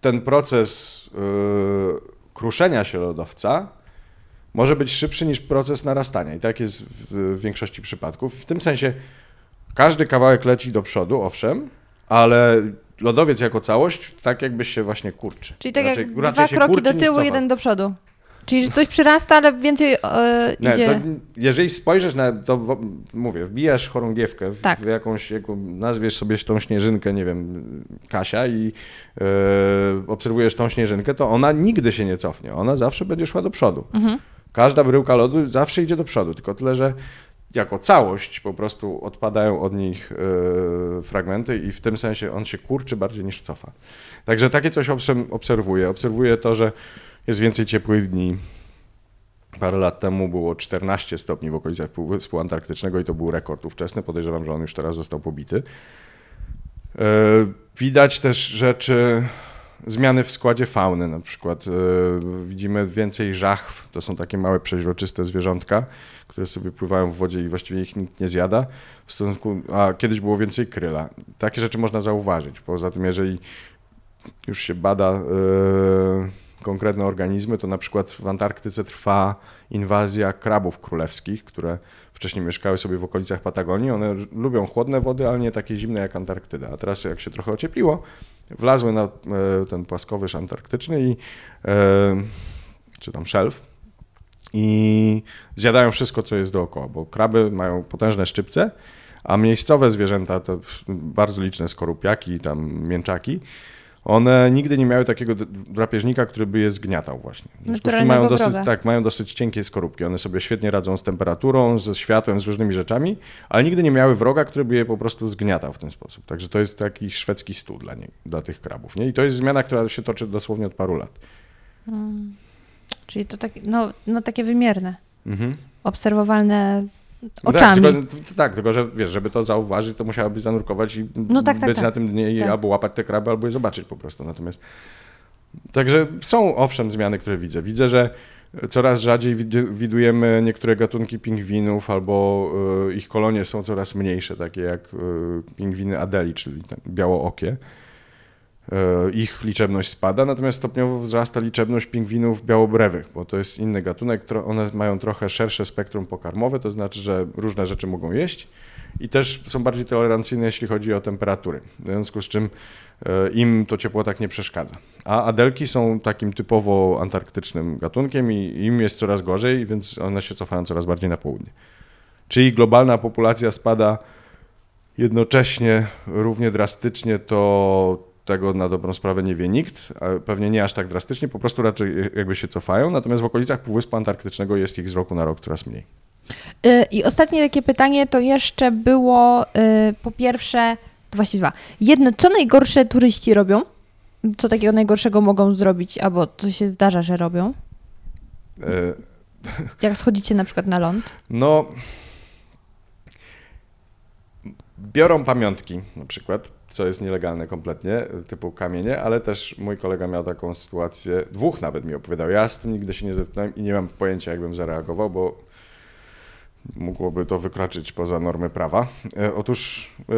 Speaker 1: ten proces y, kruszenia się lodowca może być szybszy niż proces narastania. I tak jest w, w większości przypadków. W tym sensie każdy kawałek leci do przodu, owszem, ale lodowiec jako całość tak jakbyś się właśnie kurczy.
Speaker 2: Czyli tak
Speaker 1: Raczej-
Speaker 2: jak
Speaker 1: raczej
Speaker 2: dwa kroki do tyłu, jeden do przodu. Czyli że coś przyrasta, ale więcej
Speaker 1: Nie,
Speaker 2: idzie...
Speaker 1: to, jeżeli spojrzysz na to, mówię, wbijasz chorągiewkę w,
Speaker 2: Tak.
Speaker 1: w jakąś, jaką, nazwiesz sobie tą śnieżynkę, nie wiem, Kasia i e, obserwujesz tą śnieżynkę, to ona nigdy się nie cofnie, ona zawsze będzie szła do przodu.
Speaker 2: Mhm.
Speaker 1: Każda bryłka lodu zawsze idzie do przodu, tylko tyle, że jako całość po prostu odpadają od nich e, fragmenty i w tym sensie on się kurczy bardziej niż cofa. Także takie coś obse- obserwuję. Obserwuję to, że jest więcej ciepłych dni. Parę lat temu było 14 stopni w okolicach Półwyspu Antarktycznego i to był rekord ówczesny. Podejrzewam, że on już teraz został pobity. E, Widać też rzeczy, zmiany w składzie fauny. Na przykład e, widzimy więcej żachw. To są takie małe, przeźroczyste zwierzątka, które sobie pływają w wodzie i właściwie ich nikt nie zjada. W stosunku, a kiedyś było więcej kryla. Takie rzeczy można zauważyć. Poza tym, jeżeli już się bada e, konkretne organizmy, to na przykład w Antarktyce trwa inwazja krabów królewskich, które wcześniej mieszkały sobie w okolicach Patagonii. One lubią chłodne wody, ale nie takie zimne jak Antarktyda. A teraz jak się trochę ociepliło, wlazły na e, ten płaskowyż antarktyczny i e, czy tam szelf i zjadają wszystko, co jest dookoła, bo kraby mają potężne szczypce, a miejscowe zwierzęta, to bardzo liczne skorupiaki, tam mięczaki, one nigdy nie miały takiego drapieżnika, który by je zgniatał właśnie.
Speaker 2: Mają
Speaker 1: dosyć, tak, mają dosyć cienkie skorupki. One sobie świetnie radzą z temperaturą, ze światłem, z różnymi rzeczami, ale nigdy nie miały wroga, który by je po prostu zgniatał w ten sposób. Także to jest taki szwedzki stół dla, nie, dla tych krabów. Nie? I to jest zmiana, która się toczy dosłownie od paru lat. Hmm.
Speaker 2: Czyli to tak, no, no takie wymierne. Mhm. Obserwowalne no tak,
Speaker 1: oczami. Tak tylko, tak, tylko że wiesz, żeby to zauważyć, to musiałabyś zanurkować i no tak, tak, być tak. na tym dnie i tak. albo łapać te kraby, albo je zobaczyć po prostu. Natomiast Także są owszem zmiany, które widzę. Widzę, że coraz rzadziej widujemy niektóre gatunki pingwinów, albo y, ich kolonie są coraz mniejsze, takie jak y, pingwiny Adeli, czyli białookie. E, ich liczebność spada, natomiast stopniowo wzrasta liczebność pingwinów białobrewych, bo to jest inny gatunek, one mają trochę szersze spektrum pokarmowe, to znaczy, że różne rzeczy mogą jeść i też są bardziej tolerancyjne, jeśli chodzi o temperatury, w związku z czym e, im to ciepło tak nie przeszkadza. A adelki są takim typowo antarktycznym gatunkiem i im jest coraz gorzej, więc one się cofają coraz bardziej na południe. Czyli globalna populacja spada jednocześnie równie drastycznie, to tego na dobrą sprawę nie wie nikt, pewnie nie aż tak drastycznie, po prostu raczej jakby się cofają, natomiast w okolicach Półwyspu Antarktycznego jest ich z roku na rok coraz mniej.
Speaker 2: Y, I ostatnie takie pytanie to jeszcze było y, po pierwsze, właściwie dwa. Jedno, co najgorsze turyści robią? Co takiego najgorszego mogą zrobić, albo co się zdarza, że robią? E... Jak schodzicie na przykład na ląd?
Speaker 1: No, biorą pamiątki na przykład, co jest nielegalne kompletnie, typu kamienie, ale też mój kolega miał taką sytuację, dwóch nawet mi opowiadał. Ja z tym nigdy się nie zetknąłem i nie mam pojęcia, jakbym zareagował, bo mogłoby to wykroczyć poza normy prawa. E, otóż e,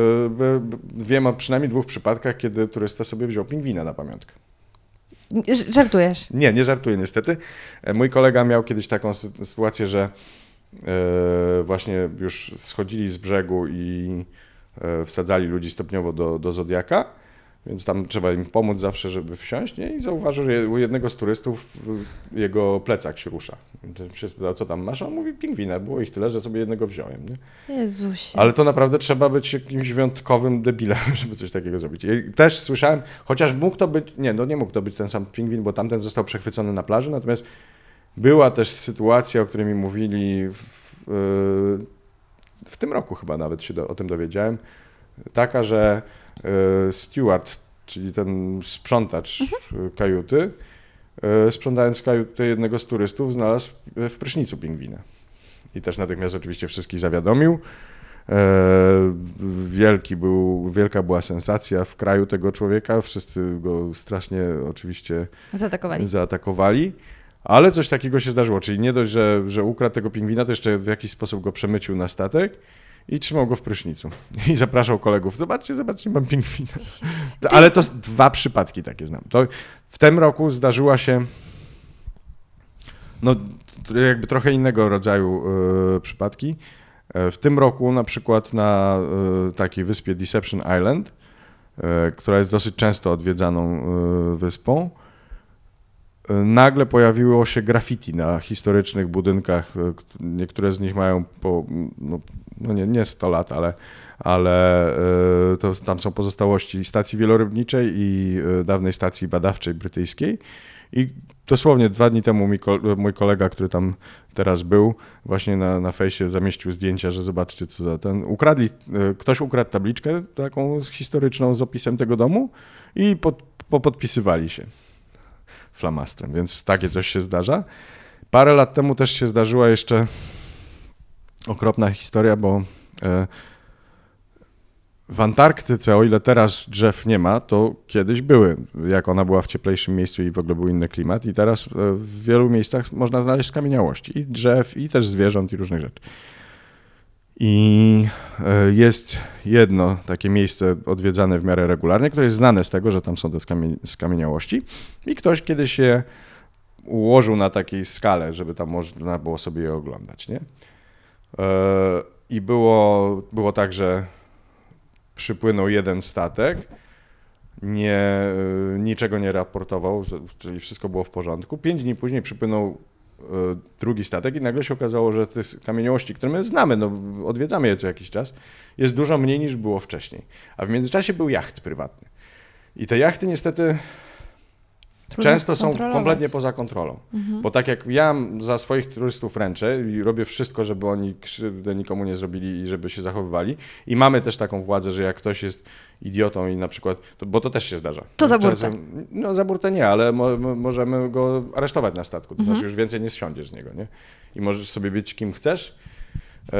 Speaker 1: wiem o przynajmniej dwóch przypadkach, kiedy turysta sobie wziął pingwina na pamiątkę.
Speaker 2: Żartujesz?
Speaker 1: Nie, nie żartuję niestety. E, mój kolega miał kiedyś taką sytuację, że właśnie już schodzili z brzegu i wsadzali ludzi stopniowo do, do Zodiaka, więc tam trzeba im pomóc zawsze, żeby wsiąść. Nie? I zauważył, że u jednego z turystów jego plecak się rusza. I się spytał, co tam masz? A on mówi, pingwina. Było ich tyle, że sobie jednego wziąłem. Nie?
Speaker 2: Jezusie.
Speaker 1: Ale to naprawdę trzeba być jakimś wyjątkowym debilem, żeby coś takiego zrobić. I też słyszałem, chociaż mógł to być, nie, no nie mógł to być ten sam pingwin, bo tamten został przechwycony na plaży, natomiast była też sytuacja, o której mi mówili w, w, w tym roku chyba nawet się do, o tym dowiedziałem, taka, że y, steward, czyli ten sprzątacz mhm. kajuty, y, sprzątając kajuty jednego z turystów, znalazł w prysznicu pingwina. I też natychmiast oczywiście wszystkich zawiadomił. Wielki był, wielka była sensacja w kraju tego człowieka. Wszyscy go strasznie oczywiście
Speaker 2: zaatakowali.
Speaker 1: zaatakowali. Ale coś takiego się zdarzyło, czyli nie dość, że, że ukradł tego pingwina, to jeszcze w jakiś sposób go przemycił na statek i trzymał go w prysznicu. I zapraszał kolegów, zobaczcie, zobaczcie, mam pingwina. Ale to dwa przypadki takie znam. To w tym roku zdarzyła się no jakby trochę innego rodzaju y, przypadki. E, w tym roku na przykład na y, takiej wyspie Deception Island, y, która jest dosyć często odwiedzaną wyspą, nagle pojawiło się graffiti na historycznych budynkach. Niektóre z nich mają po, no, no nie, nie 100 lat, ale, ale e, to, tam są pozostałości stacji wielorybniczej i e, dawnej stacji badawczej brytyjskiej. I dosłownie dwa dni temu mój kolega, który tam teraz był, właśnie na, na fejsie zamieścił zdjęcia, że zobaczcie co za ten. Ukradli, e, ktoś ukradł tabliczkę taką historyczną z opisem tego domu i pod, popodpisywali się flamastrem, więc takie coś się zdarza. Parę lat temu też się zdarzyła jeszcze okropna historia, bo e, w Antarktyce, o ile teraz drzew nie ma, to kiedyś były, jak ona była w cieplejszym miejscu i w ogóle był inny klimat. I teraz e, w wielu miejscach można znaleźć skamieniałości i drzew, i też zwierząt, i różnych rzeczy. I e, jest jedno takie miejsce odwiedzane w miarę regularnie, które jest znane z tego, że tam są te skamieniałości. I ktoś kiedyś je ułożył na takiej skale, żeby tam można było sobie je oglądać. Nie? E, I było, było tak, że przypłynął jeden statek, nie, e, niczego nie raportował, że, czyli wszystko było w porządku. Pięć dni później przypłynął drugi statek i nagle się okazało, że te kamieniołości, które my znamy, no, odwiedzamy je co jakiś czas, jest dużo mniej niż było wcześniej. A w międzyczasie był jacht prywatny. I te jachty niestety Często są kompletnie poza kontrolą.
Speaker 2: Mhm.
Speaker 1: Bo tak jak ja za swoich turystów ręczę i robię wszystko, żeby oni krzywdę nikomu nie zrobili i żeby się zachowywali. I mamy też taką władzę, że jak ktoś jest idiotą i na przykład, to, bo to też się zdarza.
Speaker 2: To za burtę.
Speaker 1: Czasem- No za burtę nie, ale mo, mo, możemy go aresztować na statku. To
Speaker 2: Mhm.
Speaker 1: znaczy już więcej nie zsiądziesz z niego, nie? I możesz sobie być kim chcesz. E,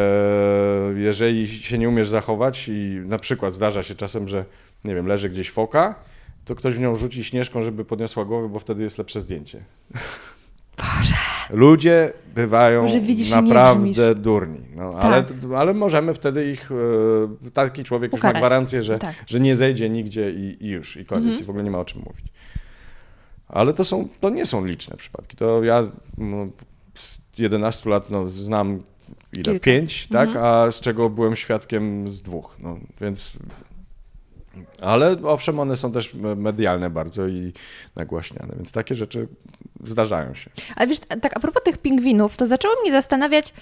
Speaker 1: jeżeli się nie umiesz zachować i na przykład zdarza się czasem, że nie wiem, leży gdzieś foka, to ktoś w nią rzuci śnieżką, żeby podniosła głowę, bo wtedy jest lepsze zdjęcie.
Speaker 2: Boże.
Speaker 1: Ludzie bywają
Speaker 2: widzisz
Speaker 1: naprawdę durni. No, ale,
Speaker 2: Tak.
Speaker 1: ale możemy wtedy ich. e, Taki człowiek już
Speaker 2: Ukarać.
Speaker 1: ma gwarancję, że,
Speaker 2: Tak.
Speaker 1: że nie zejdzie nigdzie i, i już, i koniec,
Speaker 2: Mhm.
Speaker 1: i w ogóle nie ma o czym mówić. Ale to, są, to nie są liczne przypadki. To ja no, z 11 lat no, znam ile?
Speaker 2: Kilka.
Speaker 1: Pięć, tak?
Speaker 2: Mhm.
Speaker 1: A z czego byłem świadkiem z dwóch. No, więc. Ale owszem, one są też medialne bardzo i nagłaśniane, więc takie rzeczy zdarzają się.
Speaker 2: Ale wiesz, tak a propos tych pingwinów, to zaczęło mnie zastanawiać,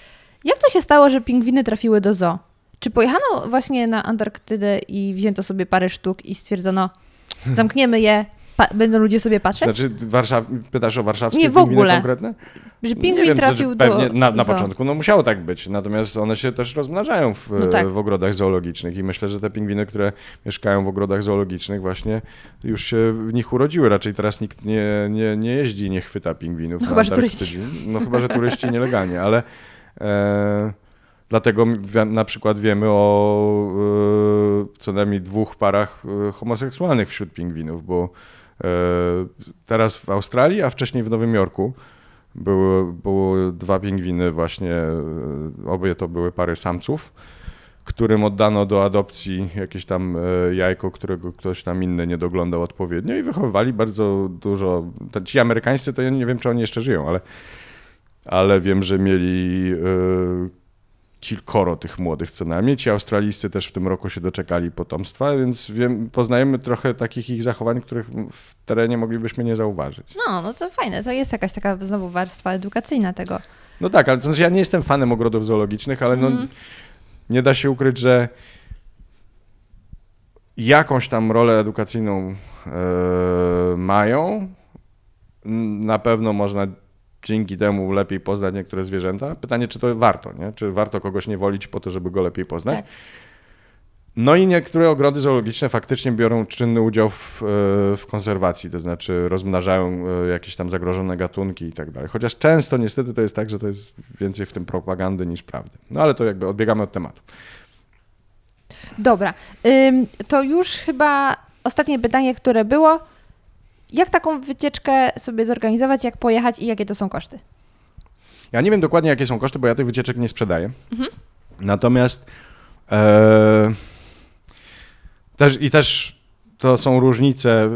Speaker 2: jak to się stało, że pingwiny trafiły do zoo? Czy pojechano właśnie na Antarktydę i wzięto sobie parę sztuk i stwierdzono, zamkniemy je, będą ludzie sobie patrzeć?
Speaker 1: Znaczy, Warszaw... pytasz o warszawskie
Speaker 2: Nie, w
Speaker 1: pingwiny
Speaker 2: ogóle.
Speaker 1: konkretne?
Speaker 2: że pingwin
Speaker 1: wiem,
Speaker 2: trafił
Speaker 1: pewnie
Speaker 2: do
Speaker 1: na, na początku no musiało tak być, natomiast one się też rozmnażają w,
Speaker 2: No tak.
Speaker 1: w ogrodach zoologicznych i myślę, że te pingwiny, które mieszkają w ogrodach zoologicznych właśnie już się w nich urodziły. Raczej teraz nikt nie, nie, nie jeździ i nie chwyta pingwinów
Speaker 2: No chyba, że
Speaker 1: Antarktydzie. No chyba, że turyści nielegalnie, ale e, dlatego na przykład wiemy o e, co najmniej dwóch parach e, homoseksualnych wśród pingwinów, bo teraz w Australii, a wcześniej w Nowym Jorku były, były dwa pingwiny właśnie, e, obie to były pary samców, którym oddano do adopcji jakieś tam e, jajko, którego ktoś tam inny nie doglądał odpowiednio i wychowywali bardzo dużo. Ci amerykańscy to ja nie wiem, czy oni jeszcze żyją, ale, ale wiem, że mieli e, kilkoro tych młodych co najmniej. Ci australijscy też w tym roku się doczekali potomstwa, więc wiem, poznajemy trochę takich ich zachowań, których w terenie moglibyśmy nie zauważyć.
Speaker 2: No, no to fajne, to jest jakaś taka znowu warstwa edukacyjna tego.
Speaker 1: No tak, ale to znaczy ja nie jestem fanem ogrodów zoologicznych, ale no,
Speaker 2: Mhm.
Speaker 1: nie da się ukryć, że jakąś tam rolę edukacyjną e, mają. Na pewno można dzięki temu lepiej poznać niektóre zwierzęta. Pytanie, czy to warto, nie? Czy warto kogoś nie wolić po to, żeby go lepiej poznać?
Speaker 2: Tak.
Speaker 1: No i niektóre ogrody zoologiczne faktycznie biorą czynny udział w, e, w konserwacji, to znaczy rozmnażają e, jakieś tam zagrożone gatunki i tak dalej. Chociaż często niestety to jest tak, że to jest więcej w tym propagandy niż prawdy. No ale to jakby odbiegamy od tematu.
Speaker 2: Dobra, to już chyba ostatnie pytanie, które było. Jak taką wycieczkę sobie zorganizować, jak pojechać i jakie to są koszty?
Speaker 1: Ja nie wiem dokładnie, jakie są koszty, bo ja tych wycieczek nie sprzedaję. Natomiast e, też, i też to są różnice e,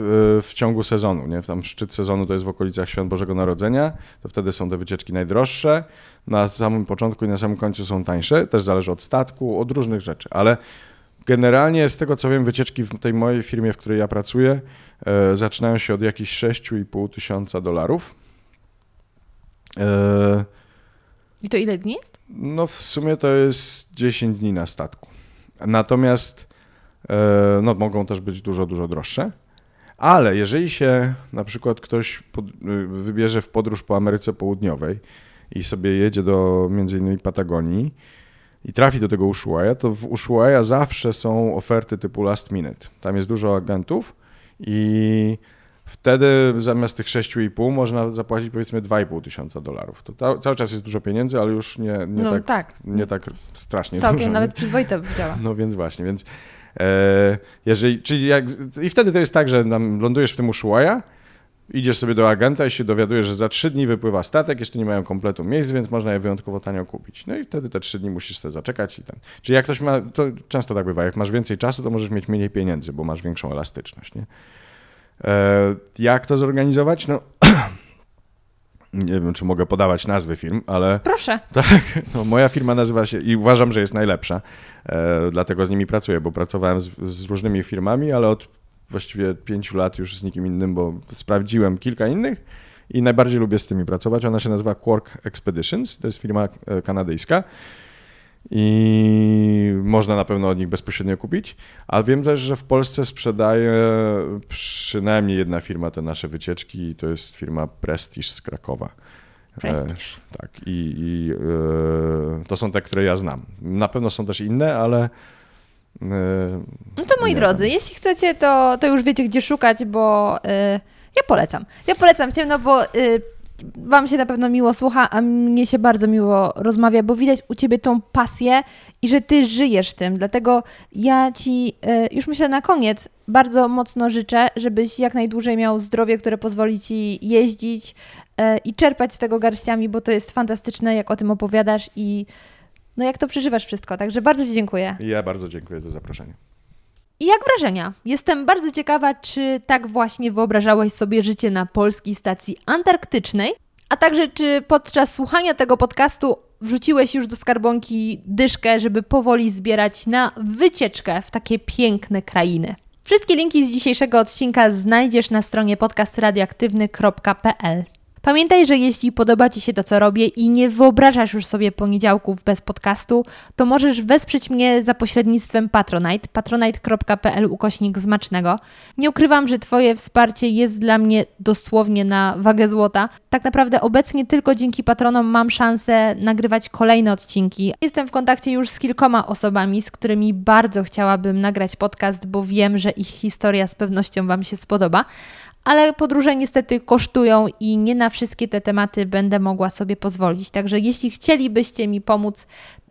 Speaker 1: w ciągu sezonu. Nie? Tam szczyt sezonu to jest w okolicach Świąt Bożego Narodzenia, to wtedy są te wycieczki najdroższe. Na samym początku i na samym końcu są tańsze. Też zależy od statku, od różnych rzeczy, ale generalnie z tego co wiem, wycieczki w tej mojej firmie, w której ja pracuję, zaczynają się od jakichś 6,5 tysiąca dolarów. E,
Speaker 2: I to ile dni jest?
Speaker 1: no w sumie to jest 10 dni na statku. Natomiast e, no, mogą też być dużo, dużo droższe. Ale jeżeli się na przykład ktoś pod, y, wybierze w podróż po Ameryce Południowej i sobie jedzie do między innymi Patagonii i trafi do tego Ushuaia, to w Ushuaia zawsze są oferty typu last minute. Tam jest dużo agentów i wtedy zamiast tych 6,5 można zapłacić powiedzmy 2,5 tysiąca dolarów. To ta, cały czas jest dużo pieniędzy, ale już nie, nie,
Speaker 2: no
Speaker 1: tak,
Speaker 2: tak,
Speaker 1: nie tak strasznie
Speaker 2: całkiem
Speaker 1: dużo.
Speaker 2: nawet przyzwoite działa.
Speaker 1: No więc właśnie, więc e, jeżeli, czyli jak, i wtedy to jest tak, że tam lądujesz w tym Ushuaia, idziesz sobie do agenta i się dowiadujesz, że za trzy dni wypływa statek, jeszcze nie mają kompletu miejsc, więc można je wyjątkowo tanio kupić. No i wtedy te trzy dni musisz sobie zaczekać i ten. Czyli jak ktoś ma, to często tak bywa, jak masz więcej czasu, to możesz mieć mniej pieniędzy, bo masz większą elastyczność, nie? E, jak to zorganizować? No nie wiem, czy mogę podawać nazwy firm, ale
Speaker 2: Proszę.
Speaker 1: tak, no moja firma nazywa się i uważam, że jest najlepsza, e, dlatego z nimi pracuję, bo pracowałem z, z różnymi firmami, ale od właściwie pięciu lat już z nikim innym, bo sprawdziłem kilka innych i najbardziej lubię z tymi pracować. Ona się nazywa Quark Expeditions, to jest firma e, kanadyjska i można na pewno od nich bezpośrednio kupić, ale wiem też, że w Polsce sprzedaje przynajmniej jedna firma te nasze wycieczki i to jest firma Prestige z Krakowa.
Speaker 2: Prestige.
Speaker 1: E, tak, i, i e, to są te, które ja znam. Na pewno są też inne, ale
Speaker 2: No to moi drodzy,
Speaker 1: znam.
Speaker 2: jeśli chcecie, to, to już wiecie, gdzie szukać, bo y, ja polecam. Ja polecam cię, no bo y, Wam się na pewno miło słucha, a mnie się bardzo miło rozmawia, bo widać u Ciebie tą pasję i że Ty żyjesz tym. Dlatego ja Ci już myślę na koniec bardzo mocno życzę, żebyś jak najdłużej miał zdrowie, które pozwoli Ci jeździć i czerpać z tego garściami, bo to jest fantastyczne, jak o tym opowiadasz i no jak to przeżywasz wszystko. Także bardzo Ci dziękuję.
Speaker 1: Ja bardzo dziękuję za zaproszenie.
Speaker 2: I jak wrażenia? Jestem bardzo ciekawa, czy tak właśnie wyobrażałeś sobie życie na polskiej stacji antarktycznej, a także czy podczas słuchania tego podcastu wrzuciłeś już do skarbonki dyszkę, żeby powoli zbierać na wycieczkę w takie piękne krainy. Wszystkie linki z dzisiejszego odcinka znajdziesz na stronie podcastradioaktywny.pl. Pamiętaj, że jeśli podoba Ci się to, co robię i nie wyobrażasz już sobie poniedziałków bez podcastu, to możesz wesprzeć mnie za pośrednictwem Patronite, patronite.pl ukośnik zmacznego. Nie ukrywam, że Twoje wsparcie jest dla mnie dosłownie na wagę złota. Tak naprawdę obecnie tylko dzięki patronom mam szansę nagrywać kolejne odcinki. Jestem w kontakcie już z kilkoma osobami, z którymi bardzo chciałabym nagrać podcast, bo wiem, że ich historia z pewnością Wam się spodoba ale podróże niestety kosztują i nie na wszystkie te tematy będę mogła sobie pozwolić. Także jeśli chcielibyście mi pomóc,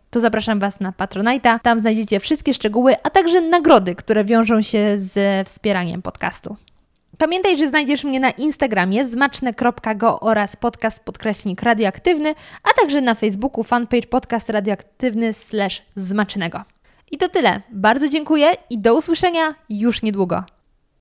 Speaker 2: to zapraszam Was na Patronite'a. Tam znajdziecie wszystkie szczegóły, a także nagrody, które wiążą się z wspieraniem podcastu. Pamiętaj, że znajdziesz mnie na Instagramie zmaczne.go oraz podcast podkreśnik radioaktywny, a także na Facebooku fanpage podcast radioaktywny slash zmacznego. I to tyle. Bardzo dziękuję i do usłyszenia już niedługo.